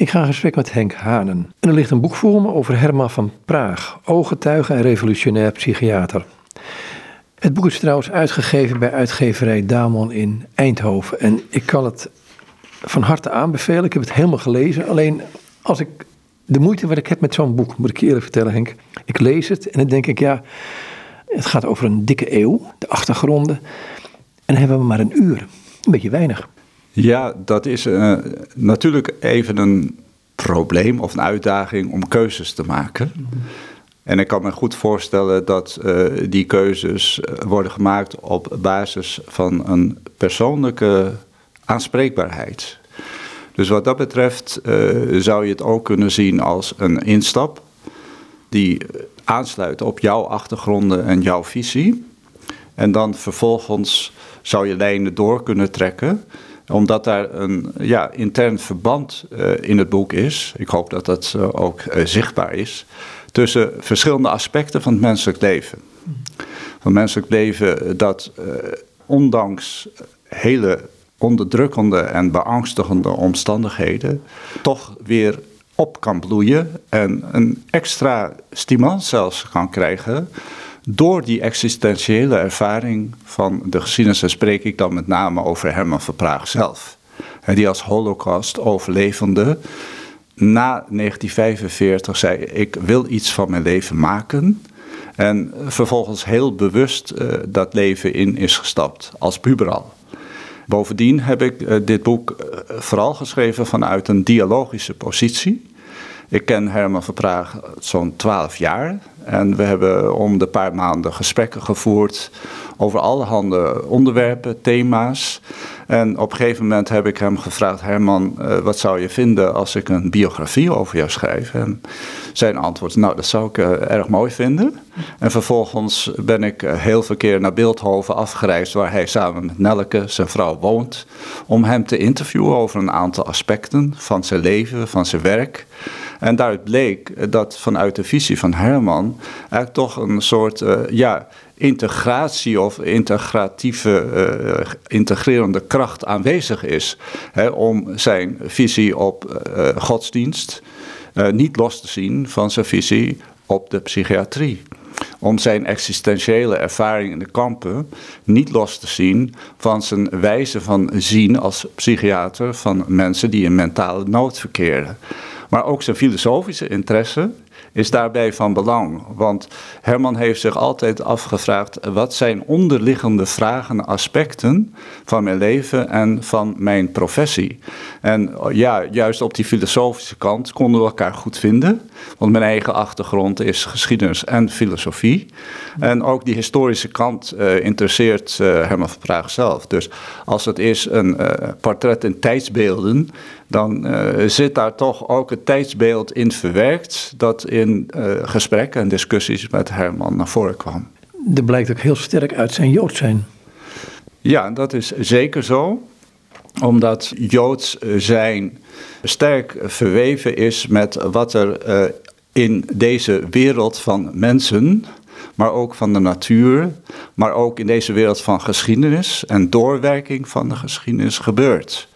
Ik ga in gesprek met Henk Hanen. En er ligt een boek voor me over Herman van Praag, ooggetuige en revolutionair psychiater. Het boek is trouwens uitgegeven bij uitgeverij Damon in Eindhoven. En ik kan het van harte aanbevelen. Ik heb het helemaal gelezen. Alleen als ik de moeite wat ik heb met zo'n boek, moet ik je eerlijk vertellen, Henk. Ik lees het en dan denk ik, ja, het gaat over een dikke eeuw, de achtergronden. En dan hebben we maar een uur. Een beetje weinig. Ja, dat is uh, natuurlijk even een probleem of een uitdaging om keuzes te maken. En ik kan me goed voorstellen dat uh, die keuzes eh, worden gemaakt op basis van een persoonlijke aanspreekbaarheid. Dus wat dat betreft zou je het ook kunnen zien als een instap die aansluit op jouw achtergronden en jouw visie. En dan vervolgens zou je lijnen door kunnen trekken omdat daar een ja, intern verband uh, in het boek is. Ik hoop dat dat uh, ook uh, zichtbaar is. Tussen verschillende aspecten van het menselijk leven. Van menselijk leven dat ondanks hele onderdrukkende en beangstigende omstandigheden. toch weer op kan bloeien en een extra stimulans zelfs kan krijgen door die existentiële ervaring van de geschiedenis, spreek ik dan met name over Herman van Praag zelf. Die als holocaust-overlevende na 1945 zei: Ik wil iets van mijn leven maken. En vervolgens heel bewust uh, dat leven in is gestapt, als puber al. Bovendien heb ik uh, dit boek uh, vooral geschreven vanuit een dialogische positie. Ik ken Herman van Praag zo'n twaalf jaar. En we hebben om de paar maanden gesprekken gevoerd over allerhande onderwerpen, thema's. En op een gegeven moment heb ik hem gevraagd: Herman, uh, wat zou je vinden als ik een biografie over jou schrijf? En zijn antwoord: Nou, dat zou ik uh, erg mooi vinden. En vervolgens ben ik uh, heel veel keer naar Beeldhoven afgereisd, waar hij samen met Nelke, zijn vrouw, woont. Om hem te interviewen over een aantal aspecten van zijn leven, van zijn werk. En daaruit bleek dat vanuit de visie van Herman eigenlijk toch een soort uh, ja, integratie of integratieve, uh, integrerende kracht aanwezig is hè, om zijn visie op uh, godsdienst niet los te zien van zijn visie op de psychiatrie om zijn existentiële ervaring in de kampen niet los te zien van zijn wijze van zien als psychiater van mensen die in mentale nood verkeren. Maar ook zijn filosofische interesse is daarbij van belang. Want Herman heeft zich altijd afgevraagd: wat zijn onderliggende vragen en aspecten van mijn leven en van mijn professie? En ja, juist op die filosofische kant konden we elkaar goed vinden. Want mijn eigen achtergrond is geschiedenis en filosofie. En ook die historische kant uh, interesseert uh, Herman van Praag zelf. Dus als het is een portret in tijdsbeelden dan uh, zit daar toch ook het tijdsbeeld in verwerkt dat in uh, gesprekken en discussies met Herman naar voren kwam. Dat blijkt ook heel sterk uit zijn Joods zijn. Ja, dat is zeker zo omdat Joods zijn sterk verweven is met wat er uh, in deze wereld van mensen, maar ook van de natuur, maar ook in deze wereld van geschiedenis en doorwerking van de geschiedenis gebeurt.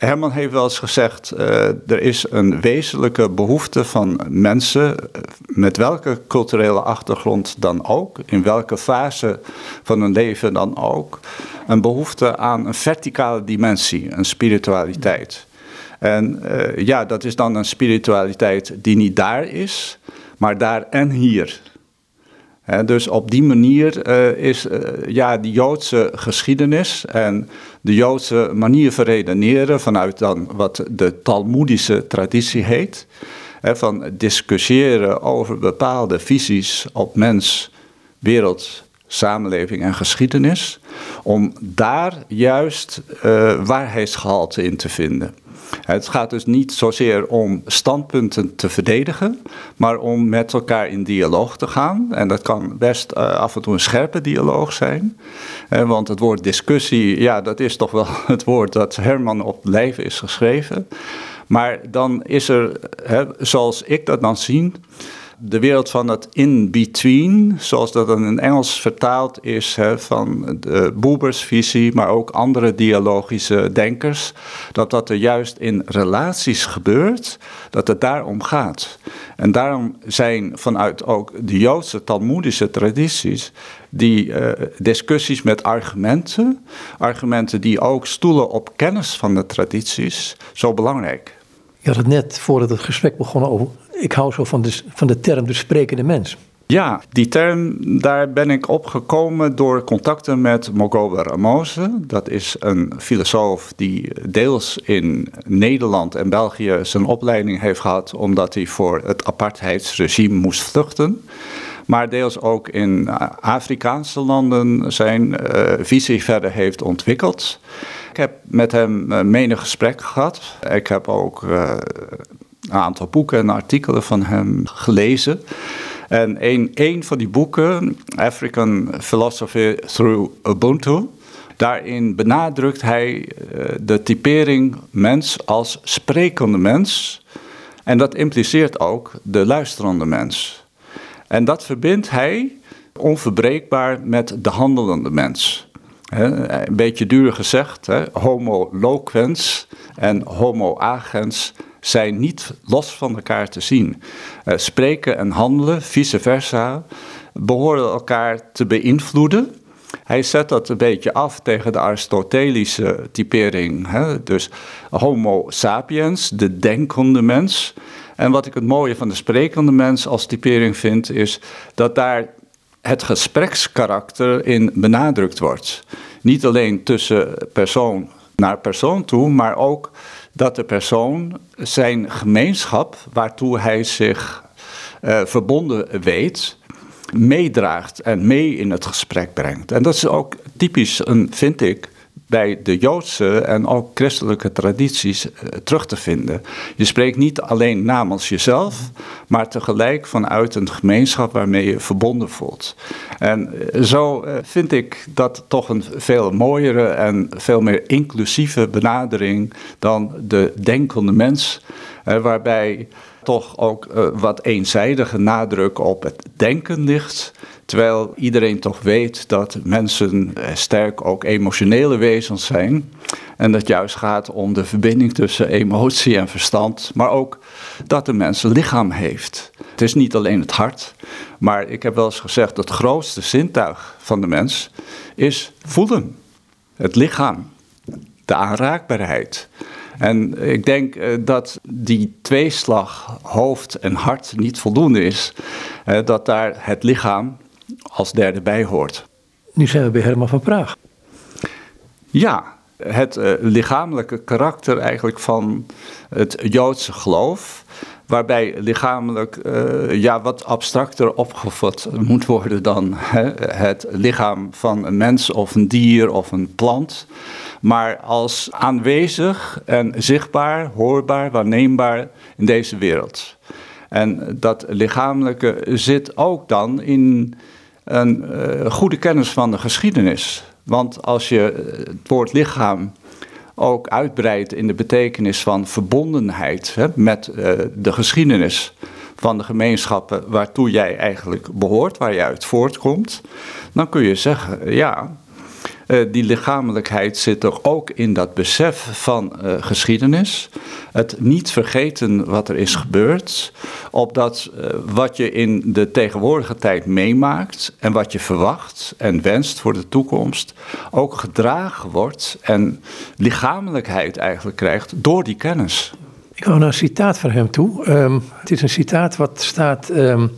Herman heeft wel eens gezegd: uh, er is een wezenlijke behoefte van mensen, eh, met welke culturele achtergrond dan ook, in welke fase van hun leven dan ook, een behoefte aan een verticale dimensie, een spiritualiteit. En uh, ja, dat is dan een spiritualiteit die niet daar is, maar daar en hier. Dus op die manier is ja, die Joodse geschiedenis en de Joodse manier van redeneren vanuit dan wat de Talmoedische traditie heet, he, van discussiëren over bepaalde visies op mens, wereld, samenleving en geschiedenis, om daar juist uh, waarheidsgehalte in te vinden. Het gaat dus niet zozeer om standpunten te verdedigen, maar om met elkaar in dialoog te gaan. En dat kan best uh, af en toe een scherpe dialoog zijn. Uh, want het woord discussie, ja, dat is toch wel het woord dat Herman op leven is geschreven. Maar dan is er, hè, zoals ik dat dan zie, de wereld van het in-between, zoals dat dan in Engels vertaald is, hè, van de Boebers visie, maar ook andere dialogische denkers, dat dat er juist in relaties gebeurt, dat het daarom gaat. En daarom zijn vanuit ook de Joodse Talmoedische tradities die uh, discussies met argumenten, argumenten die ook stoelen op kennis van de tradities, zo belangrijk. Je had het net voordat het gesprek begon over. Ik hou zo van de, van de term de sprekende mens. Ja, die term, daar ben ik opgekomen door contacten met Mogobe Ramose. Dat is een filosoof die deels in Nederland en België zijn opleiding heeft gehad, omdat hij voor het apartheidsregime moest vluchten. Maar deels ook in Afrikaanse landen zijn uh, visie verder heeft ontwikkeld. Ik heb met hem uh, menig gesprek gehad. Ik heb ook uh, een aantal boeken en artikelen van hem gelezen. En een, een van die boeken, African Philosophy Through Ubuntu, daarin benadrukt hij uh, de typering mens als sprekende mens. En dat impliceert ook de luisterende mens. En dat verbindt hij onverbreekbaar met de handelende mens. Een beetje duur gezegd, homo loquens en homo agens zijn niet los van elkaar te zien. Uh, spreken en handelen, vice versa, behoren elkaar te beïnvloeden. Hij zet dat een beetje af tegen de Aristotelische typering. Dus Homo sapiens, de denkende mens. En wat ik het mooie van de sprekende mens als typering vind, is dat daar het gesprekskarakter in benadrukt wordt. Niet alleen tussen persoon naar persoon toe, maar ook dat de persoon zijn gemeenschap, waartoe hij zich uh, verbonden weet, meedraagt en mee in het gesprek brengt. En dat is ook typisch, een, vind ik, bij de Joodse en ook christelijke tradities eh, terug te vinden. Je spreekt niet alleen namens jezelf, maar tegelijk vanuit een gemeenschap waarmee je verbonden voelt. En eh, zo eh, vind ik dat toch een veel mooiere en veel meer inclusieve benadering dan de denkende mens, waarbij toch ook wat eenzijdige nadruk op het denken ligt. Terwijl iedereen toch weet dat mensen eh, sterk ook emotionele wezens zijn. En dat juist gaat om de verbinding tussen emotie en verstand. Maar ook dat de mens een lichaam heeft. Het is niet alleen het hart. Maar ik heb wel eens gezegd dat het grootste zintuig van de mens is voelen. Het lichaam. De aanraakbaarheid. En ik denk eh, dat die tweeslag hoofd en hart niet voldoende is. Eh, dat daar het lichaam als derde bij hoort. Nu zijn we bij Herman van Praag. Ja, het uh, lichamelijke karakter eigenlijk van het Joodse geloof. Waarbij lichamelijk uh, ja, wat abstracter opgevat moet worden dan hè, het lichaam van een mens of een dier of een plant. Maar als aanwezig en zichtbaar, hoorbaar, waarneembaar in deze wereld. En dat lichamelijke zit ook dan in een uh, goede kennis van de geschiedenis. Want als je eh, het woord lichaam ook uitbreidt in de betekenis van verbondenheid hè, met uh, de geschiedenis van de gemeenschappen waartoe jij eigenlijk behoort, waar je uit voortkomt, dan kun je zeggen, ja, die lichamelijkheid zit er ook in dat besef van uh, geschiedenis. Het niet vergeten wat er is gebeurd. Opdat uh, wat je in de tegenwoordige tijd meemaakt en wat je verwacht en wenst voor de toekomst ook gedragen wordt en lichamelijkheid eigenlijk krijgt door die kennis. Ik hou naar een citaat van hem toe. Um, het is een citaat wat staat um,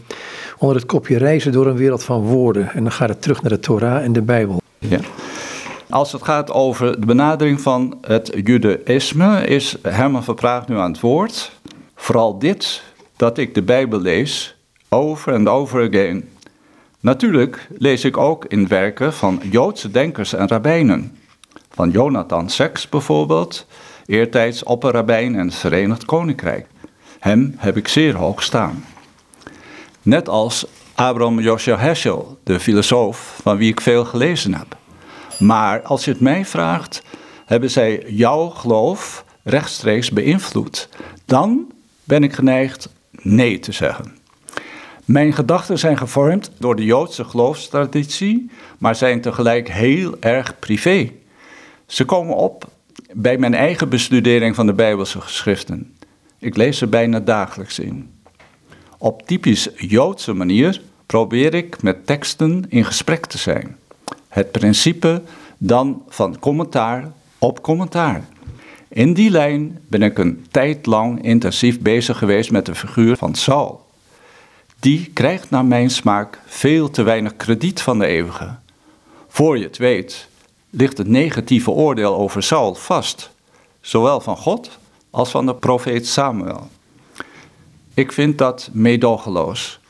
onder het kopje reizen door een wereld van woorden. En dan gaat het terug naar de Torah en de Bijbel. Ja. Als het gaat over de benadering van het judaïsme, is Herman van Praag nu aan het woord. Vooral dit, dat ik de Bijbel lees, over en over again. Natuurlijk lees ik ook in werken van Joodse denkers en rabbijnen. Van Jonathan Sacks bijvoorbeeld, eertijds opperrabijn en het Verenigd Koninkrijk. Hem heb ik zeer hoog staan. Net als Abraham Joshua Heschel, de filosoof van wie ik veel gelezen heb. Maar als je het mij vraagt, hebben zij jouw geloof rechtstreeks beïnvloed? Dan ben ik geneigd nee te zeggen. Mijn gedachten zijn gevormd door de Joodse geloofstraditie, maar zijn tegelijk heel erg privé. Ze komen op bij mijn eigen bestudering van de Bijbelse geschriften. Ik lees ze bijna dagelijks in. Op typisch Joodse manier probeer ik met teksten in gesprek te zijn. Het principe dan van commentaar op commentaar. In die lijn ben ik een tijd lang intensief bezig geweest met de figuur van Saul. Die krijgt naar mijn smaak veel te weinig krediet van de eeuwige. Voor je het weet, ligt het negatieve oordeel over Saul vast, zowel van God als van de profeet Samuel. Ik vind dat meedogenloos.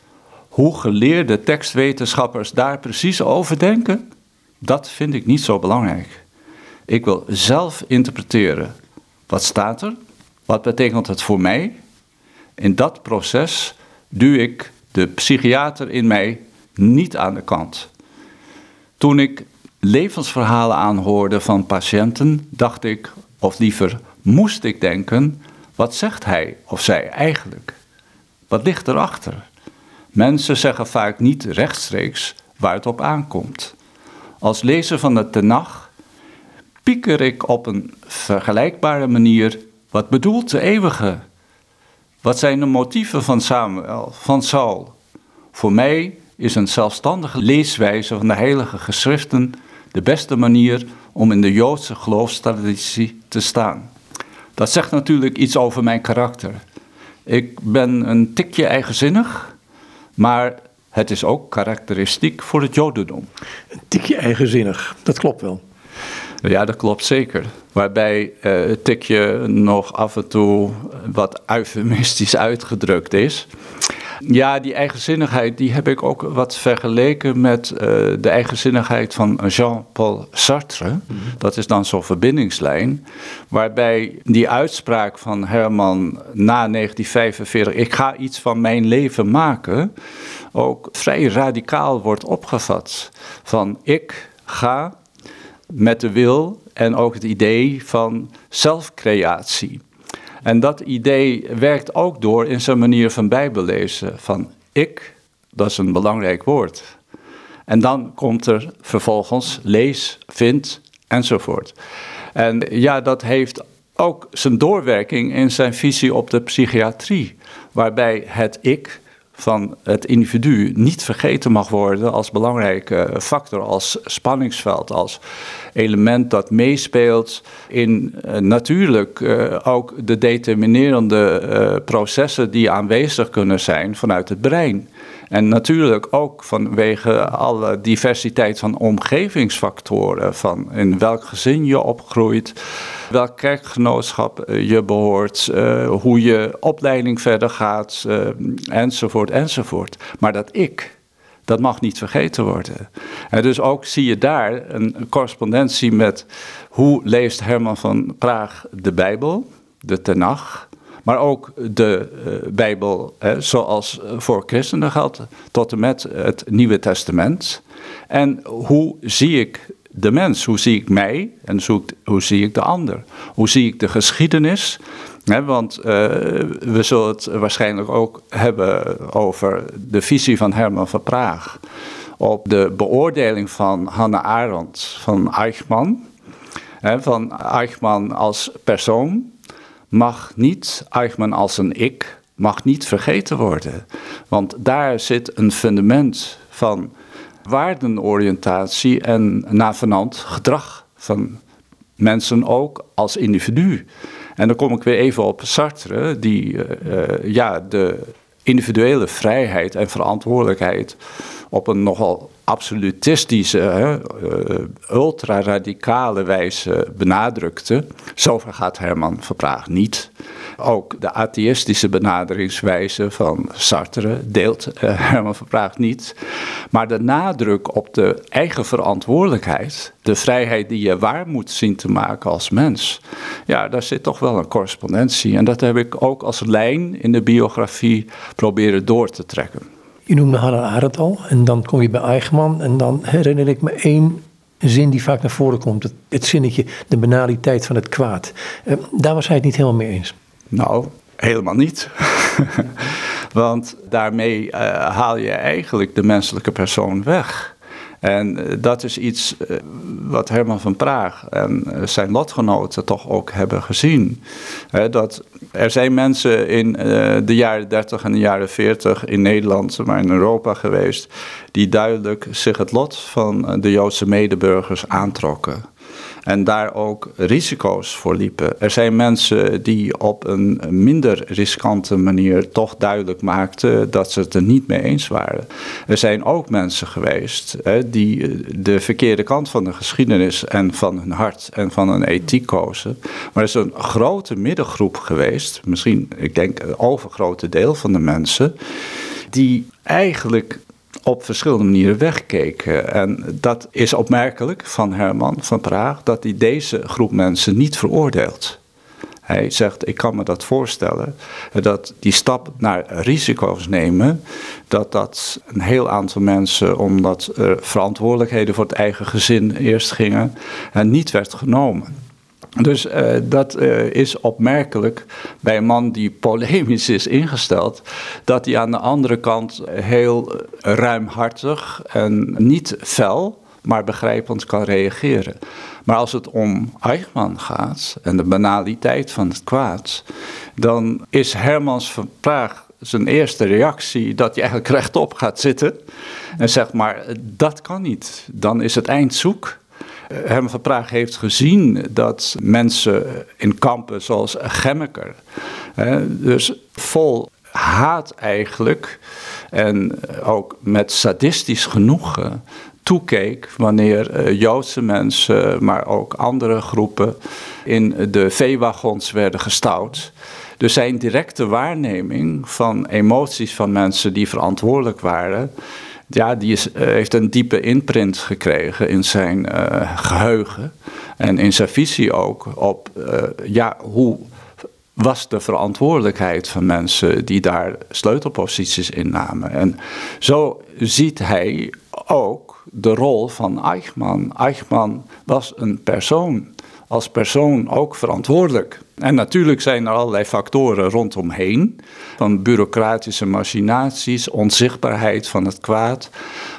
Hoe geleerde tekstwetenschappers daar precies over denken, dat vind ik niet zo belangrijk. Ik wil zelf interpreteren. Wat staat er? Wat betekent het voor mij? In dat proces duw ik de psychiater in mij niet aan de kant. Toen ik levensverhalen aanhoorde van patiënten, dacht ik, of liever moest ik denken, wat zegt hij of zij eigenlijk? Wat ligt erachter? Mensen zeggen vaak niet rechtstreeks waar het op aankomt. Als lezer van de Tenach pieker ik op een vergelijkbare manier wat bedoelt de eeuwige? Wat zijn de motieven van Samuel, van Saul? Voor mij is een zelfstandige leeswijze van de heilige geschriften de beste manier om in de Joodse geloofstraditie te staan. Dat zegt natuurlijk iets over mijn karakter. Ik ben een tikje eigenzinnig, maar het is ook karakteristiek voor het Jodendom. Een tikje eigenzinnig, dat klopt wel. Ja, dat klopt zeker. Waarbij uh, het tikje nog af en toe wat eufemistisch uitgedrukt is. Ja, die eigenzinnigheid die heb ik ook wat vergeleken met uh, de eigenzinnigheid van Jean-Paul Sartre. Mm -hmm. Dat is dan zo'n verbindingslijn. Waarbij die uitspraak van Herman na 1945, ik ga iets van mijn leven maken, ook vrij radicaal wordt opgevat. Van ik ga met de wil en ook het idee van zelfcreatie. En dat idee werkt ook door in zijn manier van bijbellezen. Van ik, dat is een belangrijk woord. En dan komt er vervolgens lees, vind enzovoort. En ja, dat heeft ook zijn doorwerking in zijn visie op de psychiatrie. Waarbij het ik van het individu niet vergeten mag worden als belangrijke factor, als spanningsveld, als element dat meespeelt in uh, natuurlijk uh, ook de determinerende uh, processen die aanwezig kunnen zijn vanuit het brein. En natuurlijk ook vanwege alle diversiteit van omgevingsfactoren, van in welk gezin je opgroeit, welk kerkgenootschap je behoort, hoe je opleiding verder gaat, enzovoort, enzovoort. Maar dat ik, dat mag niet vergeten worden. En dus ook zie je daar een correspondentie met hoe leest Herman van Praag de Bijbel, de Tenach, maar ook de uh, Bijbel zoals voor christenen geldt, tot en met het Nieuwe Testament. En hoe zie ik de mens? Hoe zie ik mij en hoe zie ik de ander? Hoe zie ik de geschiedenis? want uh, we zullen het waarschijnlijk ook hebben over de visie van Herman van Praag. Op de beoordeling van Hannah Arendt van Eichmann. van Eichmann als persoon mag niet, Eichmann als een ik, mag niet vergeten worden. Want daar zit een fundament van waardenoriëntatie en navenant gedrag van mensen ook als individu. En dan kom ik weer even op Sartre, die uh, ja, de individuele vrijheid en verantwoordelijkheid op een nogal absolutistische, uh, ultra-radicale wijze benadrukte. Zover gaat Herman Verpraag niet. Ook de atheïstische benaderingswijze van Sartre deelt uh, Herman Verpraag niet. Maar de nadruk op de eigen verantwoordelijkheid, de vrijheid die je waar moet zien te maken als mens, ja, daar zit toch wel een correspondentie. En dat heb ik ook als lijn in de biografie proberen door te trekken. Je noemde Hannah Arendt al en dan kom je bij Eichmann en dan herinner ik me één zin die vaak naar voren komt. Het, zinnetje, de banaliteit van het kwaad. Uh, daar was hij het niet helemaal mee eens. Nou, helemaal niet. Want daarmee uh, haal je eigenlijk de menselijke persoon weg. En eh, dat is iets eh, wat Herman van Praag en eh, zijn lotgenoten toch ook hebben gezien. dat er zijn mensen in de jaren 30 en de jaren 40 in Nederland, maar in Europa geweest, die duidelijk zich het lot van de Joodse medeburgers aantrokken en daar ook risico's voor liepen. Er zijn mensen die op een minder riskante manier toch duidelijk maakten dat ze het er niet mee eens waren. Er zijn ook mensen geweest hè, die de verkeerde kant van de geschiedenis en van hun hart en van hun ethiek kozen. Maar er is een grote middengroep geweest, misschien, ik denk, een overgrote deel van de mensen, die eigenlijk op verschillende manieren wegkeken. En dat is opmerkelijk van Herman van Praag, dat hij deze groep mensen niet veroordeelt. Hij zegt, ik kan me dat voorstellen, dat die stap naar risico's nemen, dat dat een heel aantal mensen, omdat er verantwoordelijkheden voor het eigen gezin eerst gingen, en niet werd genomen. Dus uh, dat uh, is opmerkelijk bij een man die polemisch is ingesteld, dat hij aan de andere kant heel ruimhartig en niet fel, maar begrijpend kan reageren. Maar als het om Eichmann gaat en de banaliteit van het kwaad, dan is Hermans van Praag zijn eerste reactie dat hij eigenlijk rechtop gaat zitten en zegt maar dat kan niet, dan is het eind zoek. Herman van Praag heeft gezien dat mensen in kampen zoals Gemmeker, dus vol haat eigenlijk en ook met sadistisch genoegen toekeek wanneer eh, Joodse mensen, maar ook andere groepen in de veewagons werden gestouwd. Dus zijn directe waarneming van emoties van mensen die verantwoordelijk waren, ja, die is, eh, heeft een diepe imprint gekregen in zijn uh, geheugen. En in zijn visie ook op uh, ja, hoe was de verantwoordelijkheid van mensen die daar sleutelposities innamen. En zo ziet hij ook de rol van Eichmann. Eichmann was een persoon als persoon ook verantwoordelijk. En natuurlijk zijn er allerlei factoren rondomheen, van bureaucratische machinaties, onzichtbaarheid van het kwaad,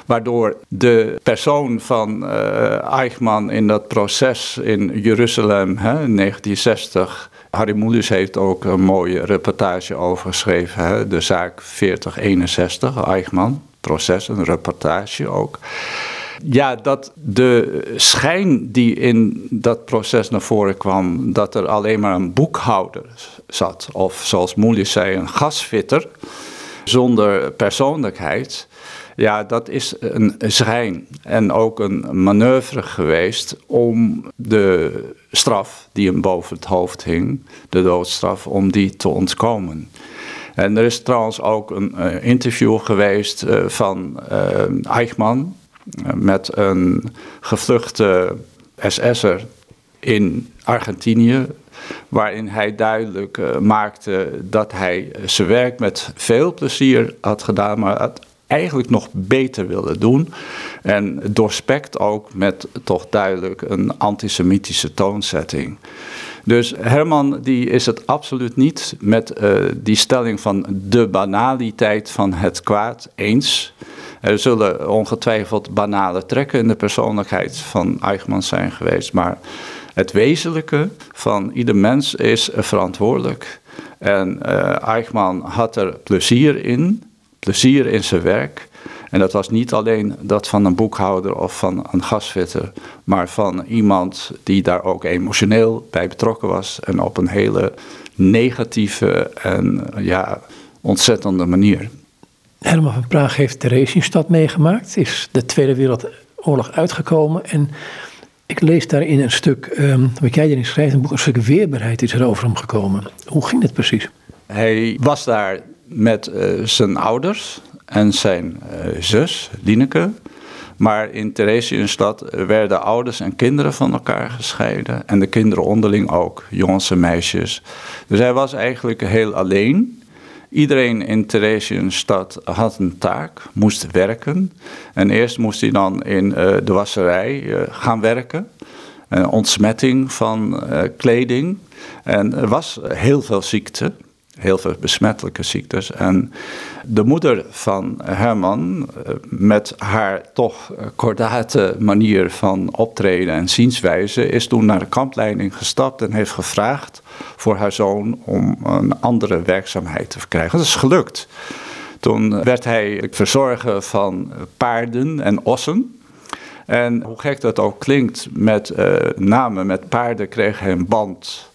waardoor de persoon van uh, Eichmann in dat proces in Jeruzalem hè, in 1960 Harry Moeders heeft ook een mooie reportage over geschreven. Hè? De zaak 4061, Eichmann, proces, een reportage ook ja, dat de schijn die in dat proces naar voren kwam, dat er alleen maar een boekhouder zat, of zoals Moelis zei, een gasfitter, zonder persoonlijkheid. Ja, dat is een schijn en ook een manoeuvre geweest om de straf die hem boven het hoofd hing, de doodstraf, om die te ontkomen. En er is trouwens ook een uh, interview geweest uh, van uh, Eichmann, met een gevluchte SS'er in Argentinië, waarin hij duidelijk uh, maakte dat hij zijn werk met veel plezier had gedaan, maar het eigenlijk nog beter wilde doen. En doorspekt ook met toch duidelijk een antisemitische toonzetting. Dus Herman die is het absoluut niet met uh, die stelling van de banaliteit van het kwaad eens. Er zullen ongetwijfeld banale trekken in de persoonlijkheid van Eichmann zijn geweest, maar het wezenlijke van ieder mens is verantwoordelijk. En uh, Eichmann had er plezier in, plezier in zijn werk. En dat was niet alleen dat van een boekhouder of van een gasfitter, maar van iemand die daar ook emotioneel bij betrokken was en op een hele negatieve en ja, ontzettende manier. Herman van Praag heeft Theresienstad meegemaakt, is de Tweede Wereldoorlog uitgekomen en ik lees daarin een stuk, um, wat jij erin schrijft, een boek, een stuk weerbaarheid is er over hem gekomen. Hoe ging het precies? Hij was daar met uh, zijn ouders en zijn uh, zus, Lineke. Maar in Theresienstad werden ouders en kinderen van elkaar gescheiden. En de kinderen onderling ook, jongens en meisjes. Dus hij was eigenlijk heel alleen. Iedereen in Theresienstad had een taak, moest werken. En eerst moest hij dan in uh, de wasserij uh, gaan werken. Een ontsmetting van kleding. En er was heel veel ziekte. Heel veel besmettelijke ziektes. En de moeder van Herman, eh, met haar toch kordate manier van optreden en zienswijze, is toen naar de kampleiding gestapt en heeft gevraagd voor haar zoon om een andere werkzaamheid te krijgen. Dat is gelukt. Toen werd hij verzorger van paarden en ossen. En hoe gek dat ook klinkt, met uh, name met paarden kreeg hij een band.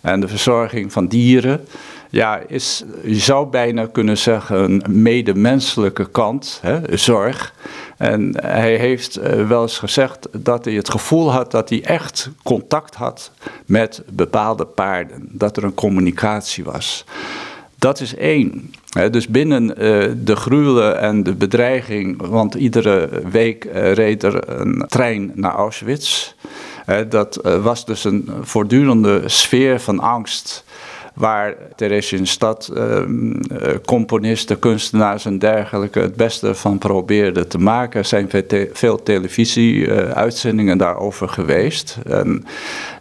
En de verzorging van dieren, ja, is, je zou bijna kunnen zeggen, een medemenselijke kant, hè, zorg. En hij heeft uh, wel eens gezegd dat hij het gevoel had dat hij echt contact had met bepaalde paarden. Dat er een communicatie was. Dat is één. dus binnen uh, de gruwelen en de bedreiging, want iedere week uh, reed er een trein naar Auschwitz. Dat was dus een voortdurende sfeer van angst waar Theresienstadt uh, componisten, kunstenaars en dergelijke het beste van probeerden te maken. Er zijn veel televisie-uitzendingen daarover geweest. En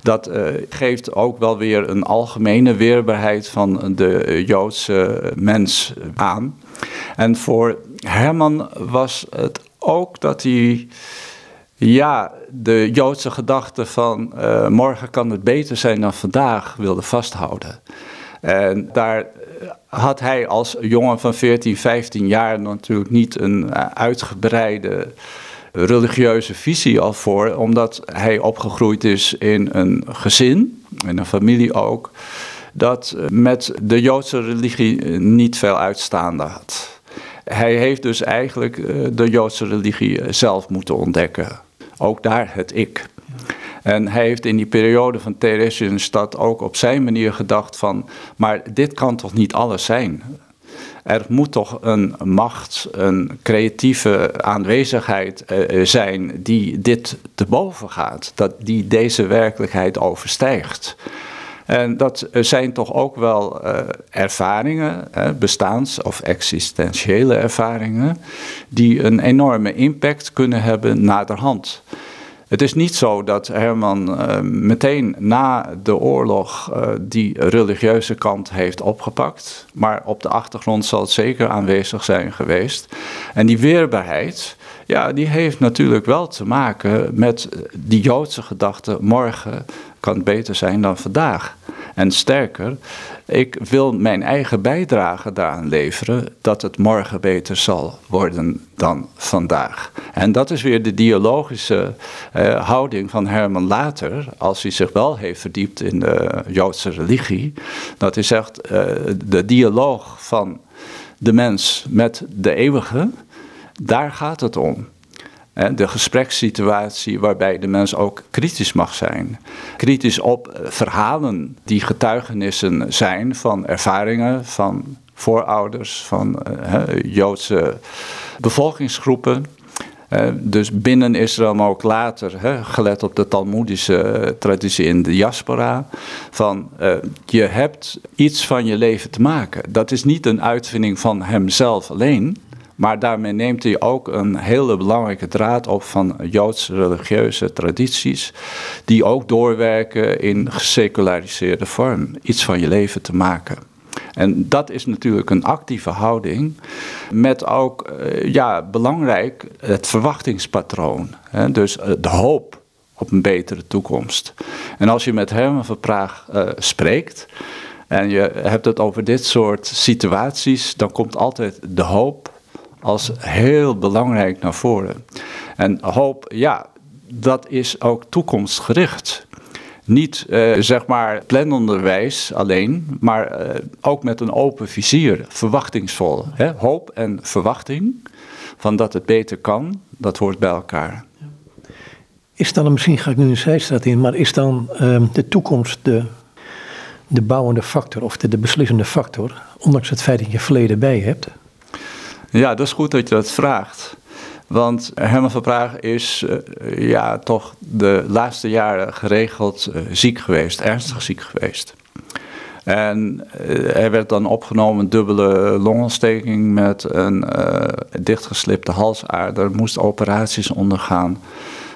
dat uh, geeft ook wel weer een algemene weerbaarheid van de Joodse mens aan. En voor Herman was het ook dat hij ja, de Joodse gedachte van uh, morgen kan het beter zijn dan vandaag wilde vasthouden. En daar had hij als jongen van 14, 15 jaar natuurlijk niet een eh, uitgebreide religieuze visie al voor, omdat hij opgegroeid is in een gezin, in een familie ook, dat met de Joodse religie niet veel uitstaande had. Hij heeft dus eigenlijk eh, de Joodse religie zelf moeten ontdekken. Ook daar het ik. En hij heeft in die periode van Theresienstadt ook op zijn manier gedacht van, maar dit kan toch niet alles zijn? Er moet toch een macht, een creatieve aanwezigheid uh, zijn die dit te boven gaat, dat die deze werkelijkheid overstijgt. En dat zijn toch ook wel uh, ervaringen, bestaans- of existentiële ervaringen, die een enorme impact kunnen hebben naderhand. Het is niet zo dat Herman uh, meteen na de oorlog die religieuze kant heeft opgepakt. Maar op de achtergrond zal het zeker aanwezig zijn geweest. En die weerbaarheid, ja, die heeft natuurlijk wel te maken met die Joodse gedachte: morgen kan het beter zijn dan vandaag. En sterker, ik wil mijn eigen bijdrage daaraan leveren dat het morgen beter zal worden dan vandaag. En dat is weer de dialogische uh, houding van Herman later, als hij zich wel heeft verdiept in de Joodse religie. Dat hij zegt, uh, de dialoog van de mens met de eeuwige, daar gaat het om. De gesprekssituatie waarbij de mens ook kritisch mag zijn. Kritisch op eh, verhalen die getuigenissen zijn van ervaringen van voorouders, van uh, Joodse bevolkingsgroepen. Uh, dus binnen Israël, maar ook later, gelet op de Talmoedische traditie in de diaspora, van je hebt iets van je leven te maken. Dat is niet een uitvinding van hemzelf alleen, maar daarmee neemt hij ook een hele belangrijke draad op van Joodse religieuze tradities, die ook doorwerken in geseculariseerde vorm, iets van je leven te maken. En dat is natuurlijk een actieve houding, met ook eh, ja, belangrijk het verwachtingspatroon. Hè? Dus eh, de hoop op een betere toekomst. En als je met Herman van Praag uh, spreekt en je hebt het over dit soort situaties, dan komt altijd de hoop als heel belangrijk naar voren. En hoop, ja, dat is ook toekomstgericht. Niet uh, zeg maar planonderwijs alleen, maar uh, ook met een open vizier, verwachtingsvol. Hè? Hoop en verwachting van dat het beter kan, dat hoort bij elkaar. Is dan, misschien ga ik nu een zijstraat in, maar is dan uh, de toekomst de, de bouwende factor of de, de beslissende factor, ondanks het feit dat je verleden bij hebt? Ja, dat is goed dat je dat vraagt. Want Herman van Praag is uh, ja, toch de laatste jaren geregeld uh, ziek geweest, ernstig ziek geweest. En uh, hij werd dan opgenomen dubbele longontsteking met een dichtgeslipte halsader, moest operaties ondergaan.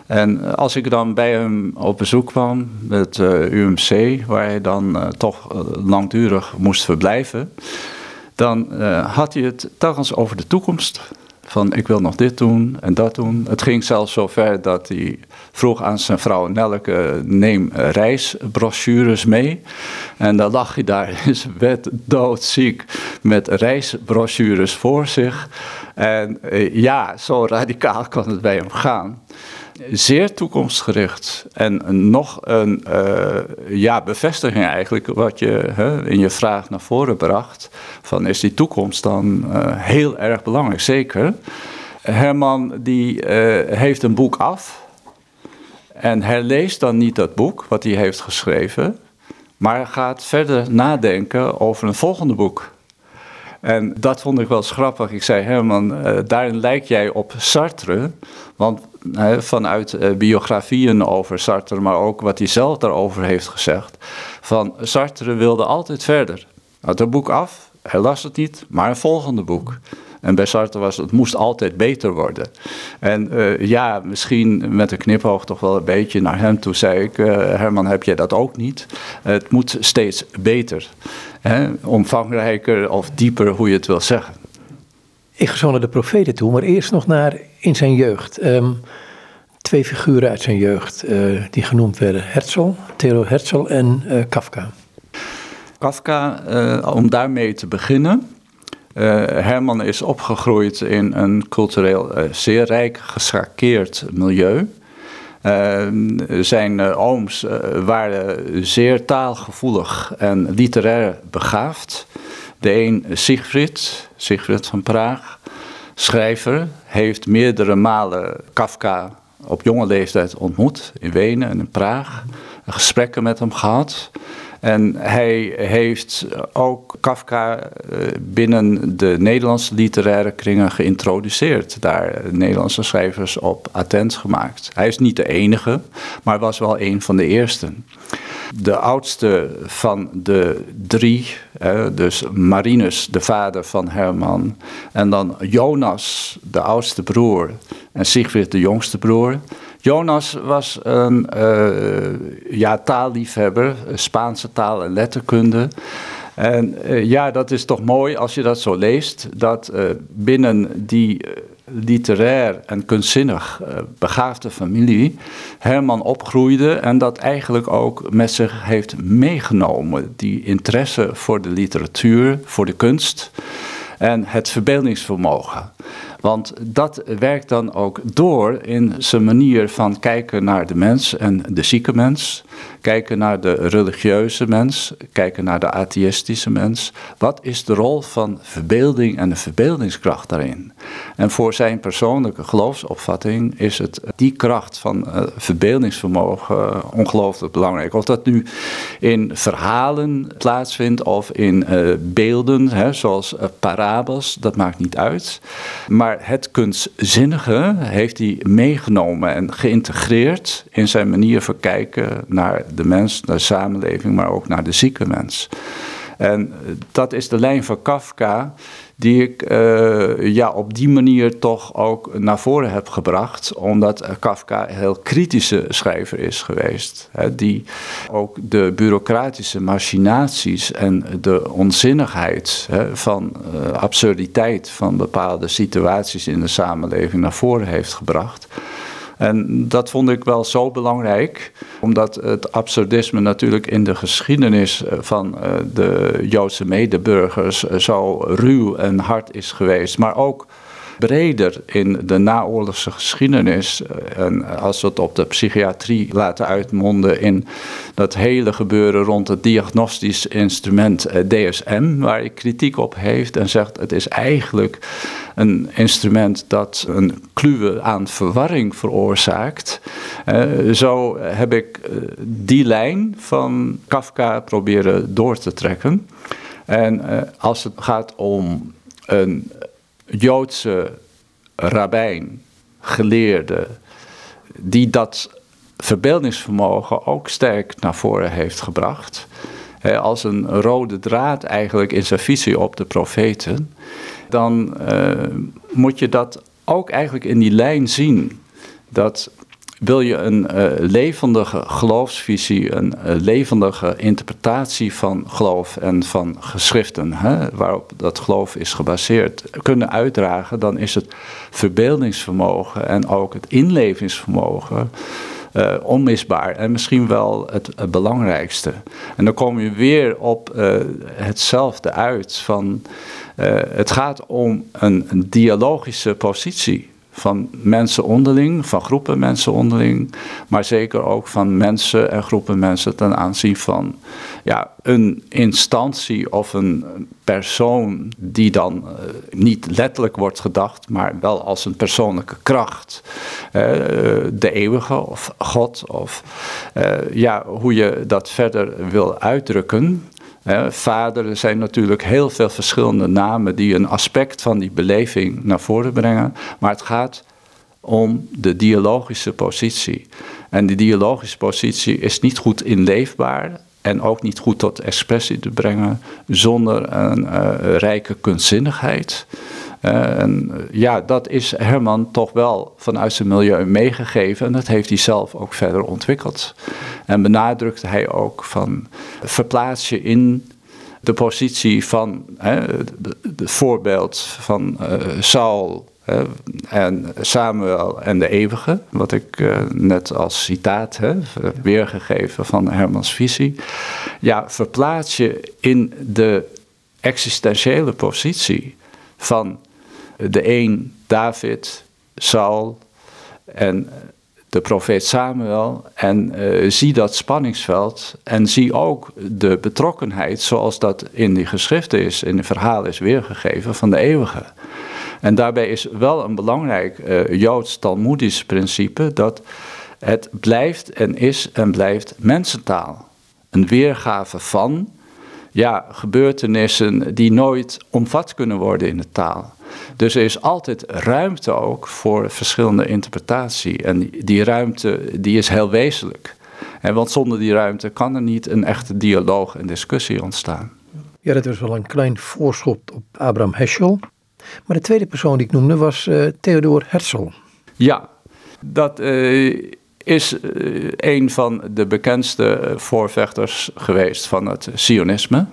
En als ik dan bij hem op bezoek kwam, het UMC, waar hij dan toch langdurig moest verblijven, dan had hij het telkens over de toekomst. Van ik wil nog dit doen en dat doen. Het ging zelfs zo ver dat hij vroeg aan zijn vrouw Nelke: neem reisbrochures mee. En dan lag hij daar in zijn bed doodziek met reisbrochures voor zich. En eh, ja, zo radicaal kan het bij hem gaan zeer toekomstgericht. En nog een uh, ja, bevestiging eigenlijk, wat je hè, in je vraag naar voren bracht. Van is die toekomst dan uh, heel erg belangrijk? Zeker. Herman die uh, heeft een boek af. En herleest dan niet dat boek wat hij heeft geschreven. Maar gaat verder nadenken over een volgende boek. En dat vond ik wel grappig. Ik zei, Herman, daarin lijk jij op Sartre. Want vanuit eh, biografieën over Sartre, maar ook wat hij zelf daarover heeft gezegd. Van Sartre wilde altijd verder. Had een boek af, hij las het niet, maar een volgende boek. En bij Sartre was het moest altijd beter worden. En uh, ja, misschien met een knipoog toch wel een beetje naar hem toe zei ik, Herman, heb jij dat ook niet? het moet steeds beter. Hè? Omvangrijker of dieper, hoe je het wil zeggen. Ik ga zo naar de profeten toe, maar eerst nog naar in zijn jeugd. Ehm, twee figuren uit zijn jeugd uh, die genoemd werden: Herzl, Theo Herzl en uh, Kafka. Kafka, uh, om daarmee te beginnen. Herman is opgegroeid in een cultureel zeer rijk geschakeerd milieu. Ehm, zijn ooms waren zeer taalgevoelig en literair begaafd. De een Siegfried, Siegfried van Praag, schrijver, heeft meerdere malen Kafka op jonge leeftijd ontmoet in Wenen en in Praag. Gesprekken met hem gehad. En hij heeft ook Kafka eh, binnen de Nederlandse literaire kringen geïntroduceerd. Daar Nederlandse schrijvers op attent gemaakt. Hij is niet de enige, maar was wel een van de eersten. De oudste van de drie, dus Marinus, de vader van Herman, en dan Jonas, de oudste broer, en Sigrid, de jongste broer. Jonas was een uh, ja, taalliefhebber, Spaanse taal en letterkunde. En uh, ja, dat is toch mooi als je dat zo leest, dat uh, binnen die literair en kunstzinnig begaafde familie Herman opgroeide en dat eigenlijk ook met zich heeft meegenomen. Die interesse voor de literatuur, voor de kunst en het verbeeldingsvermogen. Want dat werkt dan ook door in zijn manier van kijken naar de mens en de zieke mens. Kijken naar de religieuze mens, kijken naar de atheïstische mens. Wat is de rol van verbeelding en de verbeeldingskracht daarin? En voor zijn persoonlijke geloofsopvatting is het die kracht van uh, verbeeldingsvermogen ongelooflijk belangrijk. Of dat nu in verhalen plaatsvindt of in uh, beelden, hè, zoals uh, dat maakt niet uit. Maar het kunstzinnige heeft hij meegenomen en geïntegreerd in zijn manier van kijken naar de mens, naar de samenleving, maar ook naar de zieke mens. En dat is de lijn van Kafka die ik uh, ja, op die manier toch ook naar voren heb gebracht, omdat Kafka een heel kritische schrijver is geweest, hè, die ook de bureaucratische machinaties en de onzinnigheid hè, van uh, absurditeit van bepaalde situaties in de samenleving naar voren heeft gebracht. En dat vond ik wel zo belangrijk, omdat het absurdisme natuurlijk in de geschiedenis eh, van eh, de Joodse medeburgers eh, zo ruw en hard is geweest, maar ook breder in de naoorlogse geschiedenis. En als we het op de psychiatrie laten uitmonden in dat hele gebeuren rond het diagnostisch instrument DSM, waar ik kritiek op heeft en zegt het is eigenlijk een instrument dat een kluwe aan verwarring veroorzaakt. Uh, zo heb ik die lijn van Kafka proberen door te trekken. En als het gaat om een Joodse rabbijn, geleerde, die dat verbeeldingsvermogen ook sterk naar voren heeft gebracht. als een rode draad eigenlijk in zijn visie op de profeten dan uh, moet je dat ook eigenlijk in die lijn zien. Dat wil je een uh, levendige geloofsvisie, een uh, levendige interpretatie van geloof en van geschriften, hè, waarop dat geloof is gebaseerd, kunnen uitdragen, dan is het verbeeldingsvermogen en ook het inlevingsvermogen uh, onmisbaar en misschien wel het, het, belangrijkste. En dan kom je weer op hetzelfde uit van het gaat om een, een dialogische positie van mensen onderling, van groepen mensen onderling, maar zeker ook van mensen en groepen mensen ten aanzien van ja, een instantie of een persoon die dan uh, niet letterlijk wordt gedacht, maar wel als een persoonlijke kracht. Uh, de eeuwige of God of uh, ja, hoe je dat verder wil uitdrukken. Vader, er zijn natuurlijk heel veel verschillende namen die een aspect van die beleving naar voren brengen. Maar het gaat om de dialogische positie. En die dialogische positie is niet goed inleefbaar en ook niet goed tot expressie te brengen zonder een uh, rijke kunstzinnigheid. Uh, en ja, dat is Herman toch wel vanuit zijn milieu meegegeven en dat heeft hij zelf ook verder ontwikkeld. En benadrukte hij ook van verplaats je in de positie van het voorbeeld van uh, Saul en Samuel en de Eeuwige, wat ik net als citaat heb weergegeven van Hermans visie. Ja, verplaats je in de existentiële positie van de een David, Saul en de profeet Samuel en uh, zie dat spanningsveld en zie ook de betrokkenheid zoals dat in die geschriften is, in het verhaal is weergegeven van de eeuwige. En daarbij is wel een belangrijk uh, Joods Talmoedisch principe dat het blijft en is en blijft mensentaal. Een weergave van ja, gebeurtenissen die nooit omvat kunnen worden in de taal. Dus er is altijd ruimte ook voor verschillende interpretatie. En die ruimte die is heel wezenlijk. En want zonder die ruimte kan er niet een echte dialoog en discussie ontstaan. Ja, dat was wel een klein voorschot op Abraham Heschel. Maar de tweede persoon die ik noemde was uh, Theodor Herzl. Ja, dat uh, is uh, een van de bekendste voorvechters geweest van het Sionisme.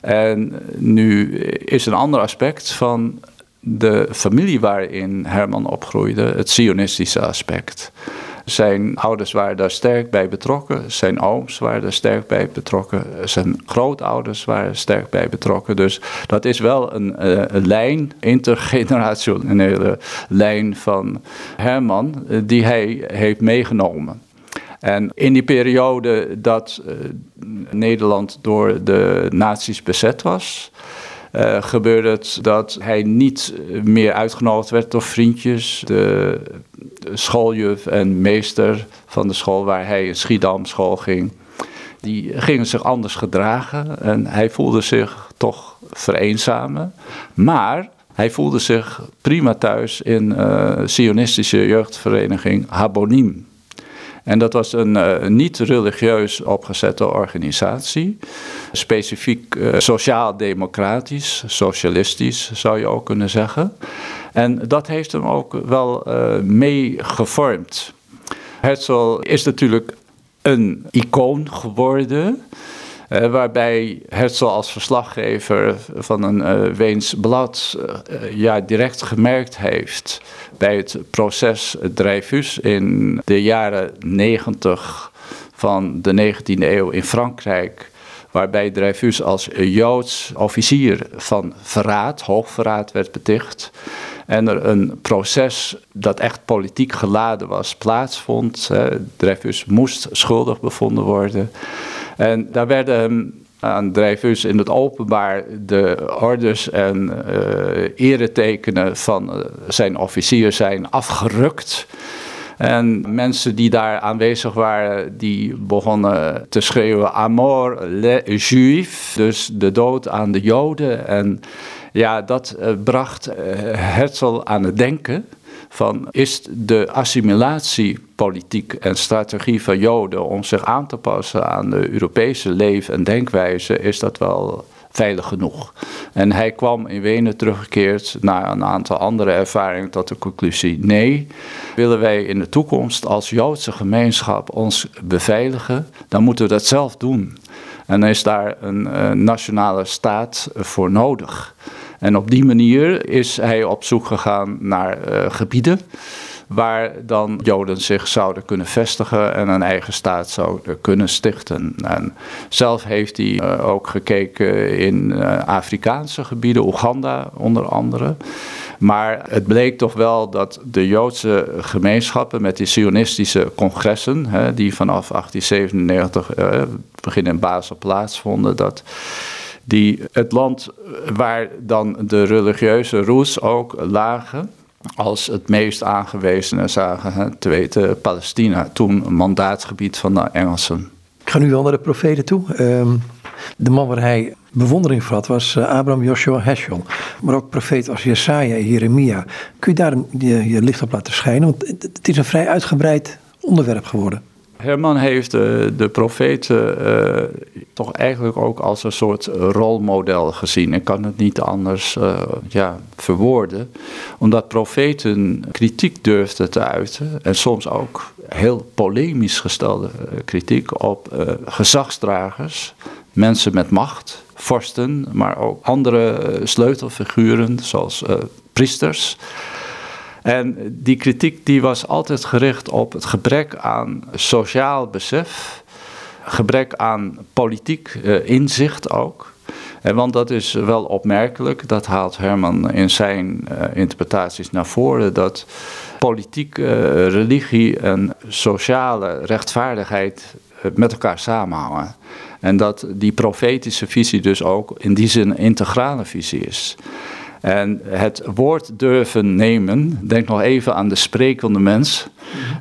En nu is een ander aspect van de familie waarin Herman opgroeide, het Sionistische aspect. Zijn ouders waren daar sterk bij betrokken. Zijn ooms waren daar sterk bij betrokken. Zijn grootouders waren sterk bij betrokken. Dus dat is wel een, een lijn, intergenerationele lijn van Herman, uh, die hij heeft meegenomen. En in die periode dat uh, Nederland door de nazi's bezet was, uh, gebeurde het dat hij niet meer uitgenodigd werd door vriendjes. De, schooljuf en meester van de school waar hij in Schiedam school ging, die gingen zich anders gedragen en hij voelde zich toch vereenzamen. Maar hij voelde zich prima thuis in uh, Sionistische jeugdvereniging Habonim. En dat was een uh, niet-religieus opgezette organisatie. Specifiek uh, sociaal-democratisch, socialistisch zou je ook kunnen zeggen. En dat heeft hem ook wel uh, mee gevormd. Herzl is natuurlijk een icoon geworden. Uh, waarbij Herzl als verslaggever van een uh, Weens blad uh, ja, direct gemerkt heeft bij het proces Dreyfus in de jaren 90 van de 19e eeuw in Frankrijk. Waarbij Dreyfus als Joods officier van verraad, hoogverraad werd beticht. En er een proces dat echt politiek geladen was plaatsvond. Dreyfus moest schuldig bevonden worden. En daar werden hem aan Dreyfus in het openbaar de orders en uh, eretekenen van uh, zijn officier zijn afgerukt. En mensen die daar aanwezig waren, die begonnen te schreeuwen: Amor les Juifs, dus de dood aan de Joden. En ja, dat uh, bracht Herzl aan het denken van is de assimilatiepolitiek en strategie van Joden om zich aan te passen aan de Europese leven- en denkwijze, is dat wel veilig genoeg. En hij kwam in Wenen teruggekeerd na een aantal andere ervaringen tot de conclusie: nee, willen wij in de toekomst als Joodse gemeenschap ons beveiligen, dan moeten we dat zelf doen. En dan is daar een uh, nationale staat voor nodig. En op die manier is hij op zoek gegaan naar uh, gebieden waar dan Joden zich zouden kunnen vestigen en een eigen staat zouden kunnen stichten. En zelf heeft hij uh, ook gekeken in uh, Afrikaanse gebieden, Oeganda onder andere. Maar het bleek toch wel dat de Joodse gemeenschappen met die Zionistische congressen, hè, die vanaf 1897 uh, begin in Basel plaatsvonden, dat die het land waar dan de religieuze roes ook lagen, als het meest aangewezene zagen, te weten Palestina, toen een mandaatsgebied van de Engelsen. Ik ga nu wel naar de profeten toe. Um, de man waar hij bewondering voor had was uh, Abraham Joshua Heschel. Maar ook profeet als Jesaja en Jeremia. Kun je daar je licht op laten schijnen? Want het is een vrij uitgebreid onderwerp geworden. Herman heeft de, de profeten uh, toch eigenlijk ook als een soort rolmodel gezien. Ik kan het niet anders uh, ja, verwoorden. Omdat profeten kritiek durfden te uiten. En soms ook heel polemisch gestelde uh, kritiek op gezagsdragers. Mensen met macht, vorsten, maar ook andere sleutelfiguren zoals priesters. En die kritiek die was altijd gericht op het gebrek aan sociaal besef, gebrek aan politiek uh, inzicht ook. En want dat is wel opmerkelijk, dat haalt Herman in zijn uh, interpretaties naar voren, dat politiek, uh, religie en sociale rechtvaardigheid met elkaar samenhangen. En dat die profetische visie dus ook in die zin een integrale visie is. En het woord durven nemen, denk nog even aan de sprekende mens.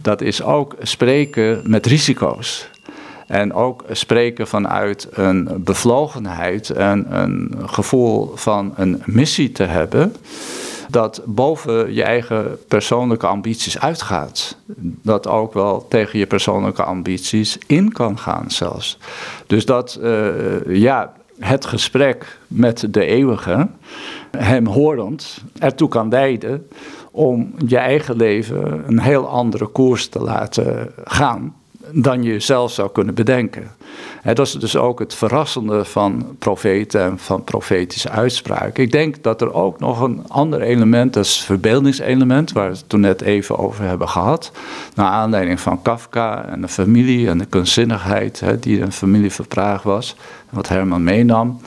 Dat is ook spreken met risico's. En ook spreken vanuit een bevlogenheid en een gevoel van een missie te hebben. Dat boven je eigen persoonlijke ambities uitgaat. Dat ook wel tegen je persoonlijke ambities in kan gaan zelfs. Dus dat, uh, ja, het gesprek met de eeuwige, hem horend, ertoe kan leiden om je eigen leven een heel andere koers te laten gaan dan je zelf zou kunnen bedenken. dat is dus ook het verrassende van profeten en van profetische uitspraken. Ik denk dat er ook nog een ander element, dat is het verbeeldingselement, waar we het toen net even over hebben gehad. Naar aanleiding van Kafka en de familie en de kunstzinnigheid die een familieverpraag was, wat Herman meenam.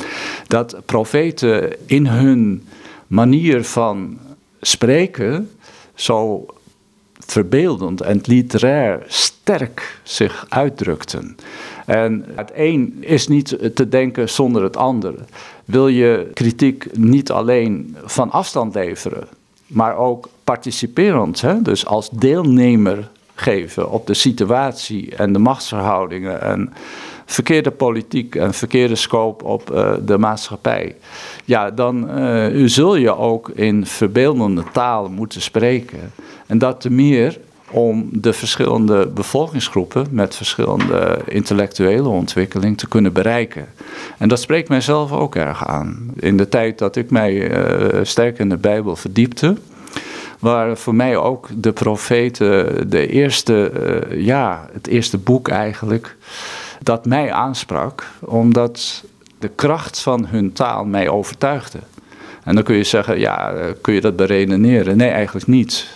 Dat profeten in hun manier van spreken zo verbeeldend en literair sterk zich uitdrukten. En het een is niet te denken zonder het andere. Wil je kritiek niet alleen van afstand leveren, maar ook participerend, hè? dus als deelnemer geven op de situatie en de machtsverhoudingen en verkeerde politiek en verkeerde scope op uh, de maatschappij, ja, dan uh, zul je ook in verbeeldende taal moeten spreken. En dat te meer om de verschillende bevolkingsgroepen met verschillende intellectuele ontwikkeling te kunnen bereiken. En dat spreekt mijzelf ook erg aan. In de tijd dat ik mij uh, sterk in de Bijbel verdiepte, waren voor mij ook de profeten de eerste, ja, het eerste boek eigenlijk dat mij aansprak, omdat de kracht van hun taal mij overtuigde. En dan kun je zeggen, ja, kun je dat beredeneren? Nee, eigenlijk niet.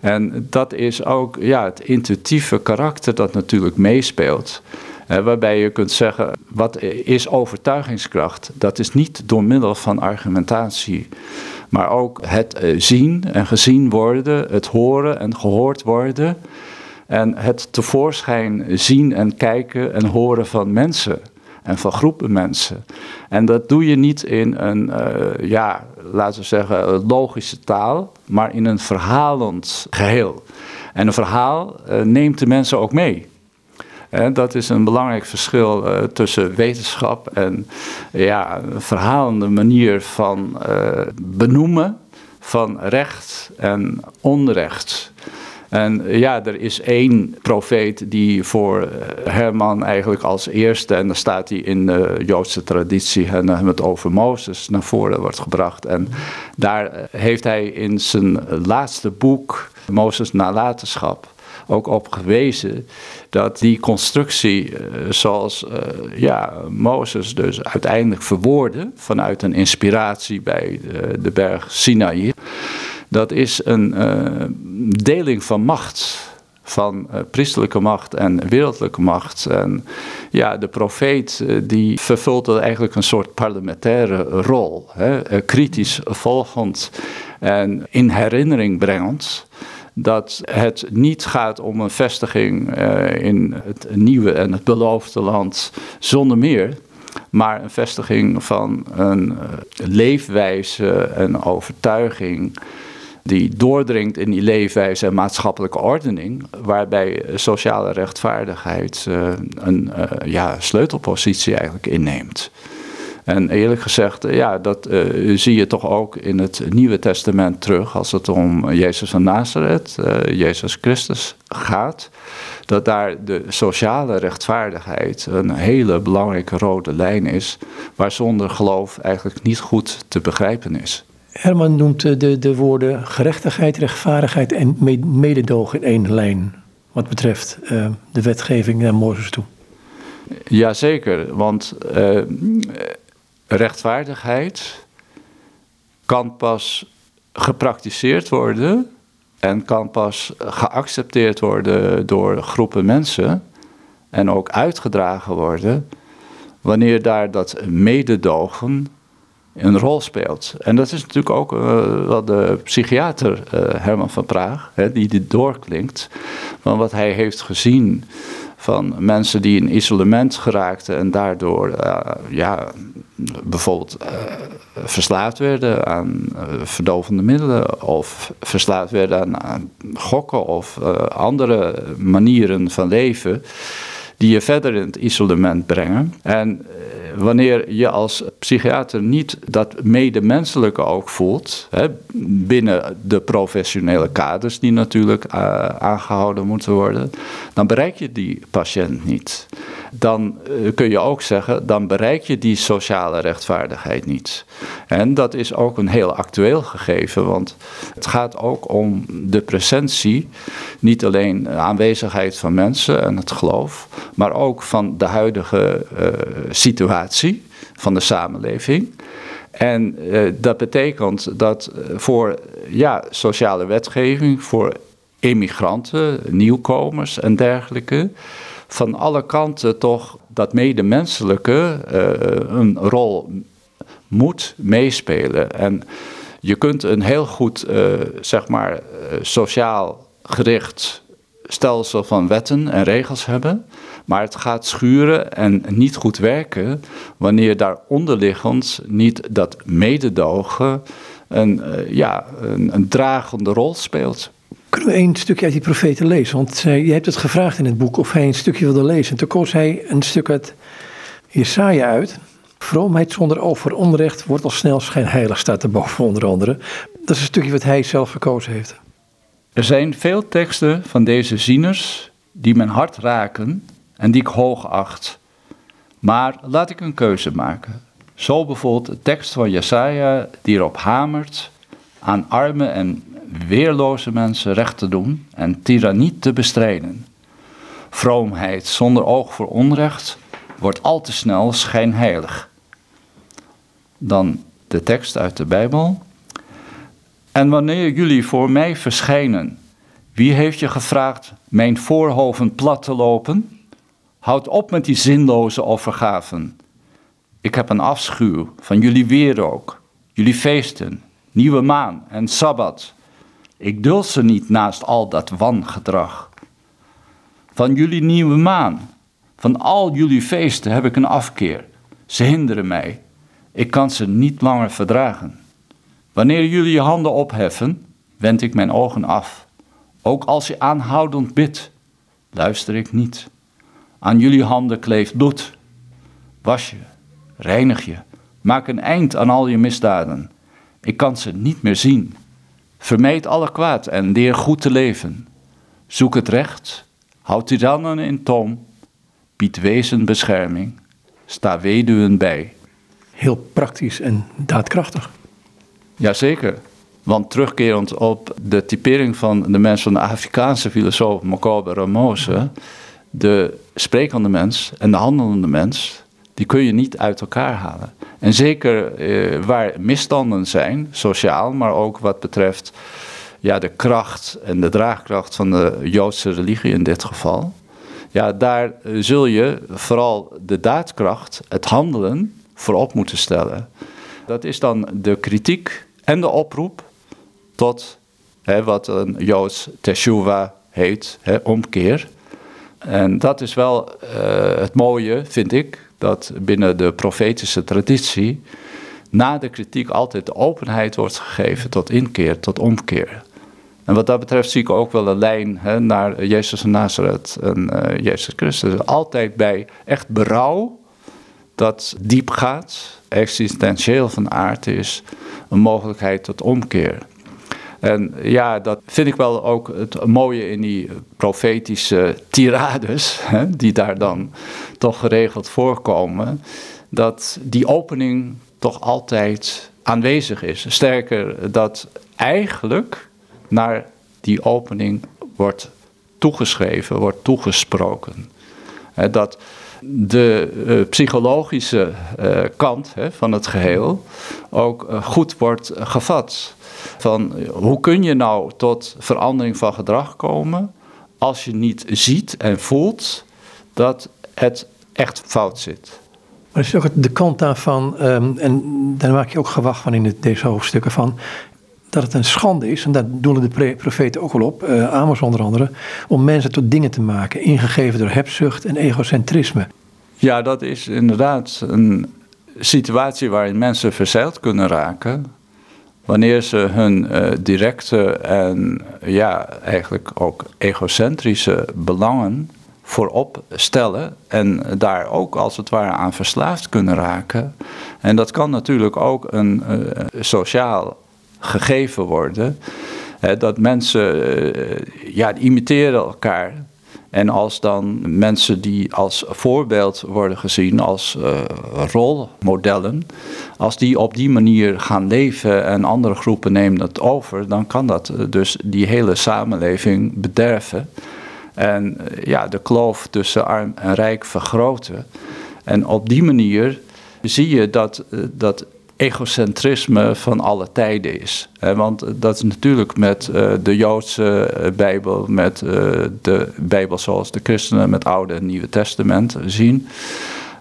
En dat is ook ja, het intuïtieve karakter dat natuurlijk meespeelt. waarbij je kunt zeggen, wat is overtuigingskracht? Dat is niet door middel van argumentatie, maar ook het eh, zien en gezien worden, het horen en gehoord worden. En het tevoorschijn zien en kijken en horen van mensen en van groepen mensen. En dat doe je niet in een, uh, ja, laten we zeggen, logische taal, maar in een verhalend geheel. En een verhaal uh, neemt de mensen ook mee. En dat is een belangrijk verschil tussen wetenschap en ja, een verhalende manier van benoemen van recht en onrecht. En ja, er is één profeet die voor Herman eigenlijk als eerste, en dan staat hij in de Joodse traditie, en dan het over Mozes naar voren wordt gebracht. En daar heeft hij in zijn laatste boek, Mozes Nalatenschap, ook op gewezen dat die constructie, eh, zoals uh, ja, Mozes dus uiteindelijk verwoordde vanuit een inspiratie bij de, de berg Sinaï, dat is een deling van macht van priestelijke macht en wereldlijke macht. En ja, de profeet die vervult eigenlijk een soort parlementaire rol. Hè? Kritisch volgend en in herinnering brengend dat het niet gaat om een vestiging uh, in het nieuwe en het beloofde land zonder meer, maar een vestiging van een uh, leefwijze en overtuiging die doordringt in die leefwijze en maatschappelijke ordening, waarbij sociale rechtvaardigheid uh, een ja, sleutelpositie eigenlijk inneemt. En eerlijk gezegd, ja, dat uh, zie je toch ook in het Nieuwe Testament terug als het om Jezus van Nazareth, uh, Jezus Christus gaat. Dat daar de sociale rechtvaardigheid een hele belangrijke rode lijn is, waar zonder geloof eigenlijk niet goed te begrijpen is. Herman noemt de, de woorden gerechtigheid, rechtvaardigheid en mededogen in één lijn, wat betreft uh, de wetgeving naar Mozes toe. Jazeker, want rechtvaardigheid kan pas gepraktiseerd worden en kan pas geaccepteerd worden door groepen mensen en ook uitgedragen worden wanneer daar dat mededogen een rol speelt. En dat is natuurlijk ook uh, wat de psychiater uh, Herman van Praag, hè, die dit doorklinkt, van wat hij heeft gezien van mensen die in isolement geraakten en daardoor uh, ja, bijvoorbeeld uh, verslaafd werden aan uh, verdovende middelen of verslaafd werden aan, aan gokken of andere manieren van leven die je verder in het isolement brengen. En wanneer je als psychiater niet dat medemenselijke ook voelt, hè, binnen de professionele kaders die natuurlijk uh, aangehouden moeten worden, dan bereik je die patiënt niet. Dan uh, kun je ook zeggen, dan bereik je die sociale rechtvaardigheid niet. En dat is ook een heel actueel gegeven, want het gaat ook om de presentie, niet alleen aanwezigheid van mensen en het geloof, maar ook van de huidige uh, situatie van de samenleving. En uh, dat betekent dat voor ja, sociale wetgeving, voor immigranten, nieuwkomers en dergelijke, van alle kanten toch dat medemenselijke uh, een rol moet meespelen. En je kunt een heel goed, zeg maar, sociaal gericht stelsel van wetten en regels hebben. Maar het gaat schuren en niet goed werken wanneer daar onderliggend niet dat mededogen een, uh, ja, een, een, dragende rol speelt. Kunnen we een stukje uit die profeten lezen? Want uh, je hebt het gevraagd in het boek of hij een stukje wilde lezen. En toen koos hij een stuk uit Jesaja uit. Vroomheid zonder oog voor onrecht wordt al snel schijnheilig, staat erboven onder andere. Dat is een stukje wat hij zelf verkozen heeft. Er zijn veel teksten van deze zieners die mijn hart raken en die ik hoog acht. Maar laat ik een keuze maken. Zo bijvoorbeeld de tekst van Jesaja die erop hamert aan arme en weerloze mensen recht te doen en tirannie te bestrijden. Vroomheid zonder oog voor onrecht wordt al te snel schijnheilig. Dan de tekst uit de Bijbel. En wanneer jullie voor mij verschijnen, wie heeft je gevraagd mijn voorhoven plat te lopen? Houd op met die zinloze offergaven. Ik heb een afschuw van jullie wierook, jullie feesten, nieuwe maan en sabbat. Ik duld ze niet naast al dat wangedrag. Van jullie nieuwe maan, van al jullie feesten heb ik een afkeer. Ze hinderen mij. Ik kan ze niet langer verdragen. Wanneer jullie je handen opheffen, wend ik mijn ogen af. Ook als je aanhoudend bidt, luister ik niet. Aan jullie handen kleeft bloed. Was je, reinig je, maak een eind aan al je misdaden. Ik kan ze niet meer zien. Vermeed alle kwaad en leer goed te leven. zoek het recht, houd tirannen in toom, bied wezen bescherming, sta weduwen bij. Heel praktisch en daadkrachtig. Jazeker. Want terugkerend op de typering van de mens van de Afrikaanse filosoof Mokobe Ramose, de sprekende mens en de handelende mens, die kun je niet uit elkaar halen. En zeker eh, waar misstanden zijn, sociaal, maar ook wat betreft ja, de kracht en de draagkracht van de Joodse religie in dit geval. Ja, daar zul je vooral de daadkracht, het handelen, voorop moeten stellen. Dat is dan de kritiek en de oproep tot hè, wat een Joods teshuva heet, hè, omkeer. En dat is wel uh, het mooie, vind ik, dat binnen de profetische traditie na de kritiek altijd de openheid wordt gegeven tot inkeer, tot omkeer. En wat dat betreft zie ik ook wel een lijn hè, naar Jezus van Nazareth en uh, Jezus Christus. Altijd bij echt berouw dat diep gaat, existentieel van aard is, een mogelijkheid tot omkeer. En ja, dat vind ik wel ook het mooie in die profetische tirades, hè, die daar dan toch geregeld voorkomen, dat die opening toch altijd aanwezig is. Sterker, dat eigenlijk naar die opening wordt toegeschreven, wordt toegesproken. dat de uh, psychologische uh, kant hè, van het geheel ook uh, goed wordt gevat. Van hoe kun je nou tot verandering van gedrag komen als je niet ziet en voelt dat het echt fout zit. Maar is ook de kant daarvan, um, en daar maak je ook gewacht van in deze hoofdstukken van, dat het een schande is, en daar doen de profeten ook wel op, uh, Amos onder andere, om mensen tot dingen te maken, ingegeven door hebzucht en egocentrisme. Ja, dat is inderdaad een situatie waarin mensen verzeild kunnen raken. Wanneer ze hun uh, directe en ja, eigenlijk ook egocentrische belangen voorop stellen en daar ook als het ware aan verslaafd kunnen raken. En dat kan natuurlijk ook een uh, sociaal gegeven worden. Hè, dat mensen uh, ja, imiteren elkaar. En als dan mensen die als voorbeeld worden gezien, als uh, rolmodellen, als die op die manier gaan leven en andere groepen nemen het over, dan kan dat dus die hele samenleving bederven. En ja, de kloof tussen arm en rijk vergroten. En op die manier zie je dat, dat egocentrisme van alle tijden is. Want dat is natuurlijk met uh, de Joodse uh, Bijbel, met uh, de Bijbel zoals de christenen met Oude en Nieuwe Testament zien.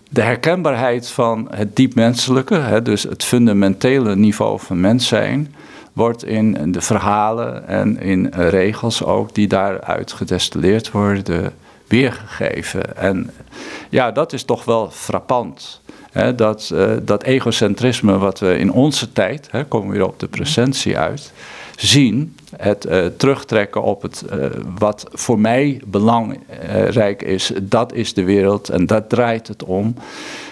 De herkenbaarheid van het diep menselijke, dus het fundamentele niveau van mens zijn, wordt in de verhalen en in regels ook die daaruit gedestilleerd worden weergegeven. En ja, dat is toch wel frappant dat, uh, dat egocentrisme wat we in onze tijd, hè, komen we weer op de presentie uit, zien, het uh, terugtrekken op het uh, wat voor mij belangrijk is, dat is de wereld en dat draait het om.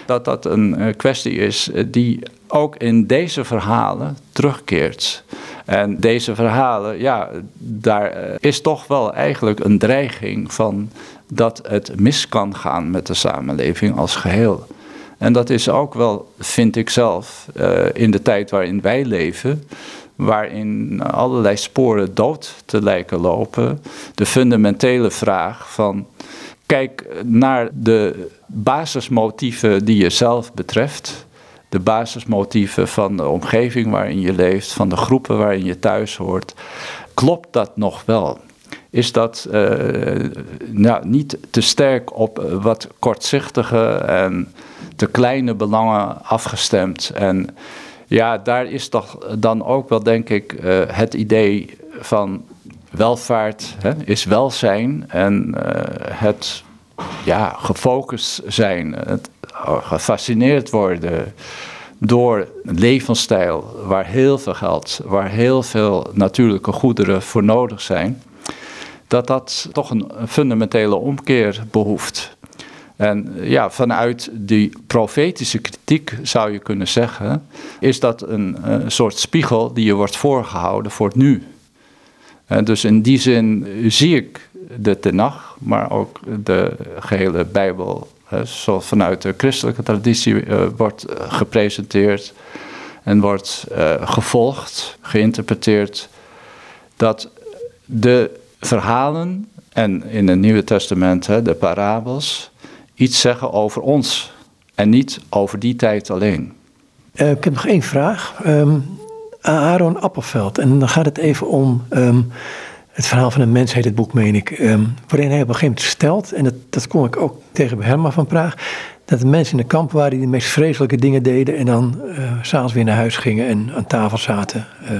Dat dat een kwestie is die ook in deze verhalen terugkeert. En deze verhalen, ja, daar is toch wel eigenlijk een dreiging van dat het mis kan gaan met de samenleving als geheel. En dat is ook wel, vind ik zelf, uh, in de tijd waarin wij leven, waarin allerlei sporen dood te lijken lopen, de fundamentele vraag van kijk naar de basismotieven die jezelf betreft, de basismotieven van de omgeving waarin je leeft, van de groepen waarin je thuis hoort. Klopt dat nog wel? Is dat uh, nou, niet te sterk op wat kortzichtige en te kleine belangen afgestemd. En ja, daar is toch dan ook wel, denk ik, uh, het idee van welvaart hè, is welzijn en het ja, gefocust zijn, het gefascineerd worden door een levensstijl waar heel veel geld, waar heel veel natuurlijke goederen voor nodig zijn, dat dat toch een fundamentele omkeer behoeft. En ja, vanuit die profetische kritiek zou je kunnen zeggen, is dat een, soort spiegel die je wordt voorgehouden voor het nu. En dus in die zin zie ik de Tenach, maar ook de gehele Bijbel, zoals vanuit de christelijke traditie uh, wordt gepresenteerd en wordt gevolgd, geïnterpreteerd, dat de verhalen en in het Nieuwe Testament de parabels iets zeggen over ons en niet over die tijd alleen. Uh, ik heb nog één vraag. Um, Aaron Appelveld. En dan gaat het even om um, het verhaal van een mens, heet het boek, meen ik. Um, waarin hij op een gegeven moment stelt, en dat, dat kom ik ook tegen bij Herman van Praag, dat de mensen in de kamp waren die de meest vreselijke dingen deden en dan uh, s'avonds weer naar huis gingen en aan tafel zaten, uh,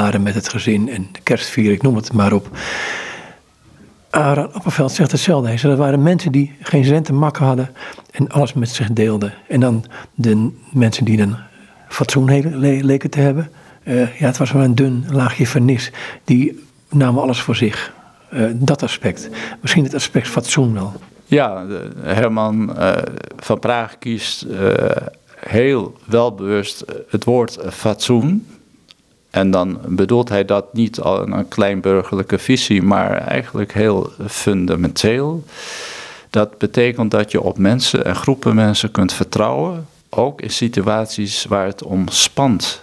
waren met het gezin en de kerstvier, ik noem het maar op. Aaron Appelveld zegt hetzelfde. Hij dat waren mensen die geen cent te hadden en alles met zich deelden. En dan de mensen die dan fatsoen leken te hebben. Uh, ja, het was wel een dun laagje vernis. Die namen alles voor zich. Uh, dat aspect. Misschien het aspect fatsoen wel. Ja, Herman uh, van Praag kiest heel welbewust het woord fatsoen. En dan bedoelt hij dat niet al een kleinburgerlijke visie, maar eigenlijk heel fundamenteel. Dat betekent dat je op mensen en groepen mensen kunt vertrouwen, ook in situaties waar het om spant.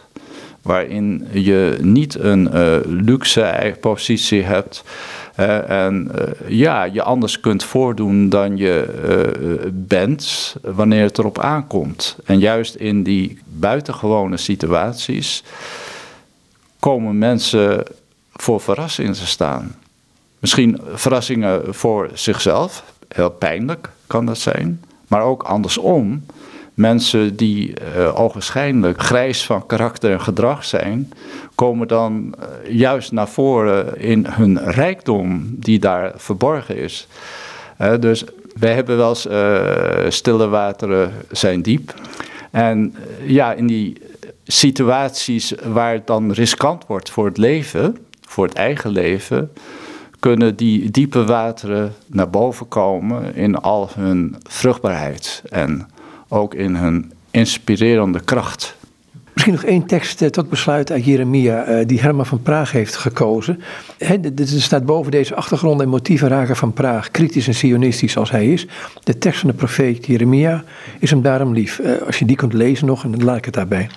Waarin je niet een uh, luxe positie hebt. En uh, ja, je anders kunt voordoen dan je bent wanneer het erop aankomt. En juist in die buitengewone situaties komen mensen voor verrassingen te staan. Misschien verrassingen voor zichzelf, heel pijnlijk kan dat zijn, maar ook andersom. Mensen die uh, ogenschijnlijk grijs van karakter en gedrag zijn, komen dan uh, juist naar voren in hun rijkdom die daar verborgen is. Uh, dus wij hebben wel eens stille wateren zijn diep. En ja, in die situaties waar het dan riskant wordt voor het leven, voor het eigen leven, kunnen die diepe wateren naar boven komen in al hun vruchtbaarheid en ook in hun inspirerende kracht. Misschien nog één tekst eh, tot besluit uit Jeremia, eh, die Herman van Praag heeft gekozen. er staat boven deze achtergrond en motieven raken van Praag, kritisch en sionistisch als hij is. De tekst van de profeet Jeremia is hem daarom lief. Eh, als je die kunt lezen nog, en dan laat ik het daarbij.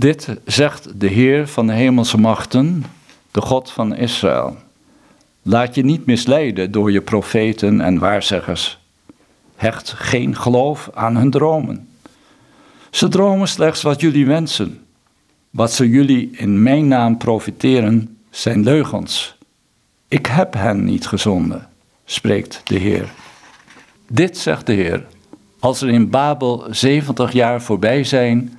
Dit zegt de Heer van de hemelse machten, de God van Israël. Laat je niet misleiden door je profeten en waarzeggers. Hecht geen geloof aan hun dromen. Ze dromen slechts wat jullie wensen. Wat ze jullie in mijn naam profiteren, zijn leugens. Ik heb hen niet gezonden, spreekt de Heer. Dit zegt de Heer. Als er in Babel 70 jaar voorbij zijn,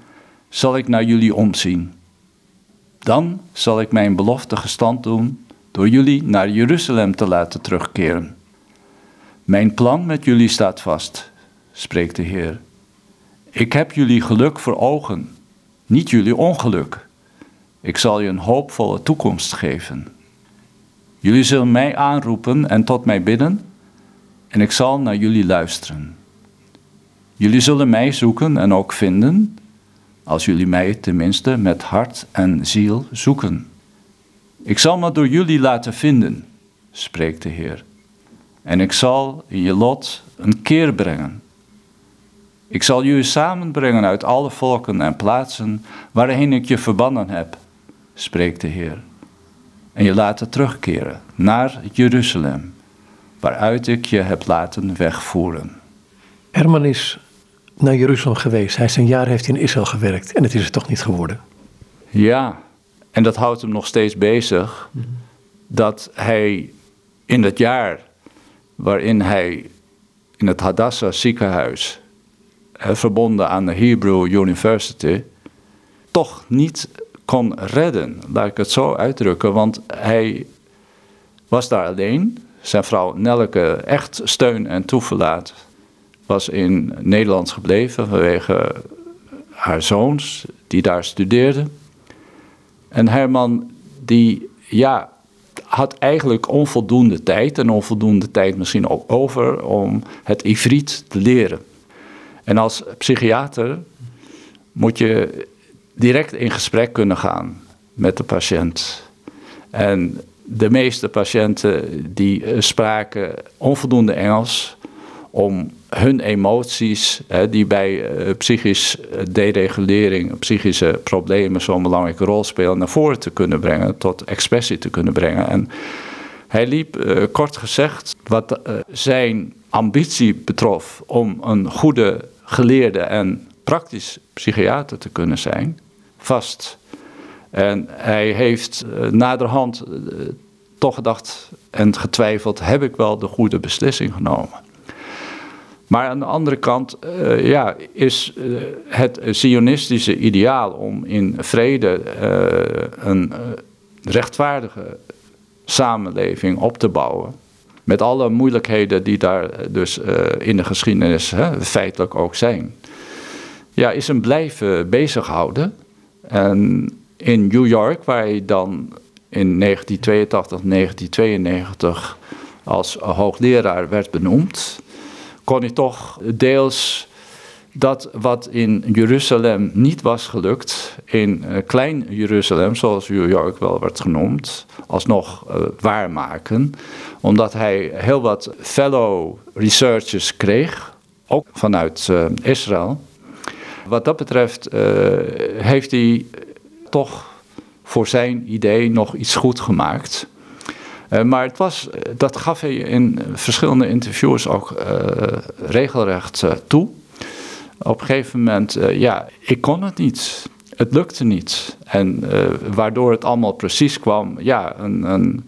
zal ik naar jullie omzien. Dan zal ik mijn belofte gestand doen door jullie naar Jeruzalem te laten terugkeren. Mijn plan met jullie staat vast, spreekt de Heer. Ik heb jullie geluk voor ogen, niet jullie ongeluk. Ik zal je een hoopvolle toekomst geven. Jullie zullen mij aanroepen en tot mij bidden, en ik zal naar jullie luisteren. Jullie zullen mij zoeken en ook vinden, als jullie mij tenminste met hart en ziel zoeken. Ik zal me door jullie laten vinden, spreekt de Heer. En ik zal je lot een keer brengen. Ik zal jullie samenbrengen uit alle volken en plaatsen waarheen ik je verbannen heb, spreekt de Heer. En je laten terugkeren naar Jeruzalem, waaruit ik je heb laten wegvoeren. Herman is naar Jeruzalem geweest. Hij is een jaar heeft in Israël gewerkt en het is er toch niet geworden. Ja, en dat houdt hem nog steeds bezig. Dat hij in het jaar waarin hij in het Hadassah ziekenhuis, verbonden aan de Hebrew University, toch niet kon redden. Laat ik het zo uitdrukken, want hij was daar alleen. Zijn vrouw Nelke echt steun en toeverlaat was in Nederland gebleven vanwege haar zoons die daar studeerden. En Herman die ja, had eigenlijk onvoldoende tijd en onvoldoende tijd misschien ook over om het Ivriet te leren. En als psychiater moet je direct in gesprek kunnen gaan met de patiënt. En de meeste patiënten die eh, spraken onvoldoende Engels om hun emoties, hè, die bij uh, psychisch deregulering, psychische problemen zo'n belangrijke rol spelen, naar voren te kunnen brengen, tot expressie te kunnen brengen. En hij liep, uh, kort gezegd, wat zijn ambitie betrof om een goede geleerde en praktisch psychiater te kunnen zijn, vast. En hij heeft naderhand toch gedacht en getwijfeld: heb ik wel de goede beslissing genomen? Maar aan de andere kant uh, ja, is uh, het Zionistische ideaal om in vrede uh, een rechtvaardige samenleving op te bouwen. Met alle moeilijkheden die daar dus in de geschiedenis hè, feitelijk ook zijn. Ja, is hem blijven bezighouden. En in New York, waar hij dan in 1982, 1992 als hoogleraar werd benoemd kon hij toch deels dat wat in Jeruzalem niet was gelukt, in uh, Klein Jeruzalem, zoals New York wel werd genoemd, alsnog uh, waarmaken. Omdat hij heel wat fellow researchers kreeg, ook vanuit uh, Israël. Wat dat betreft heeft hij toch voor zijn idee nog iets goed gemaakt. Uh, maar het was, dat gaf hij in verschillende interviews ook uh, regelrecht toe. Op een gegeven moment, ja, ik kon het niet. Het lukte niet. En waardoor het allemaal precies kwam, ja, een, een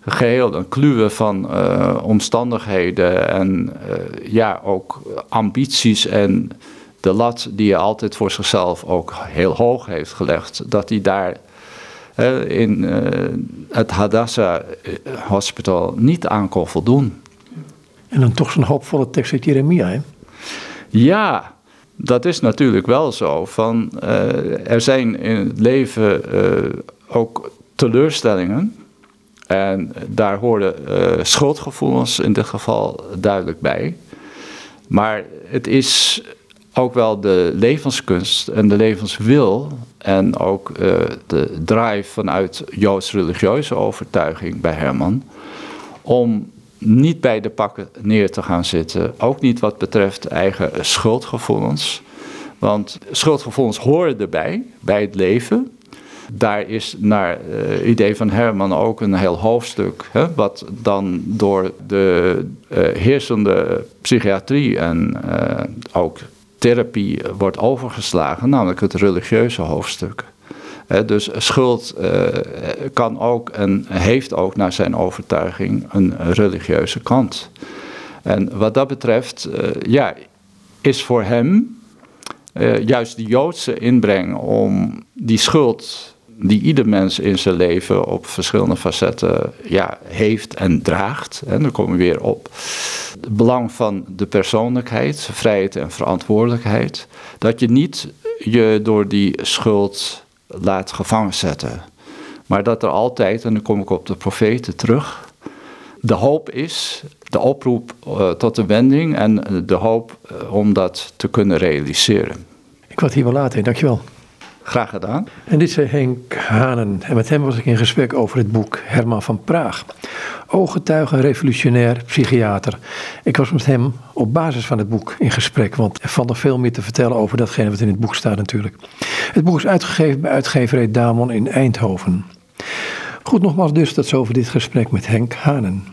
geheel, een kluwe van omstandigheden en ja, ook ambities en de lat die hij altijd voor zichzelf ook heel hoog heeft gelegd, dat hij daar in uh, het Hadassah eh, Hospital niet aan kon voldoen. En dan toch zo'n hoopvolle tekst uit Jeremia, hè? Ja, dat is natuurlijk wel zo. Van, uh, er zijn in het leven uh, ook teleurstellingen. En daar horen schuldgevoelens in dit geval duidelijk bij. Maar het is ook wel de levenskunst en de levenswil en ook uh, de drive vanuit joods-religieuze overtuiging bij Herman om niet bij de pakken neer te gaan zitten, ook niet wat betreft eigen schuldgevoelens. Want schuldgevoelens horen erbij, bij het leven. Daar is naar uh, idee van Herman ook een heel hoofdstuk, hè, wat dan door de uh, heersende psychiatrie en ook therapie wordt overgeslagen, namelijk het religieuze hoofdstuk. dus schuld uh, kan ook en heeft ook naar zijn overtuiging een religieuze kant. En wat dat betreft, uh, ja, is voor hem juist de Joodse inbreng om die schuld die ieder mens in zijn leven op verschillende facetten ja, heeft en draagt. En dan komen we weer op het belang van de persoonlijkheid, vrijheid en verantwoordelijkheid. Dat je niet je door die schuld laat gevangen zetten. Maar dat er altijd, en dan kom ik op de profeten terug, de hoop is, de oproep uh, tot de wending en de hoop uh, om dat te kunnen realiseren. Ik word hier wel later, dankjewel. Graag gedaan. En dit is Henk Hanen. En met hem was ik in gesprek over het boek Herman van Praag. Ooggetuige, revolutionair, psychiater. Ik was met hem op basis van het boek in gesprek, want er valt nog veel meer te vertellen over datgene wat in het boek staat natuurlijk. Het boek is uitgegeven bij uitgeverij Damon in Eindhoven. Goed, nogmaals dus, dat zo over dit gesprek met Henk Hanen.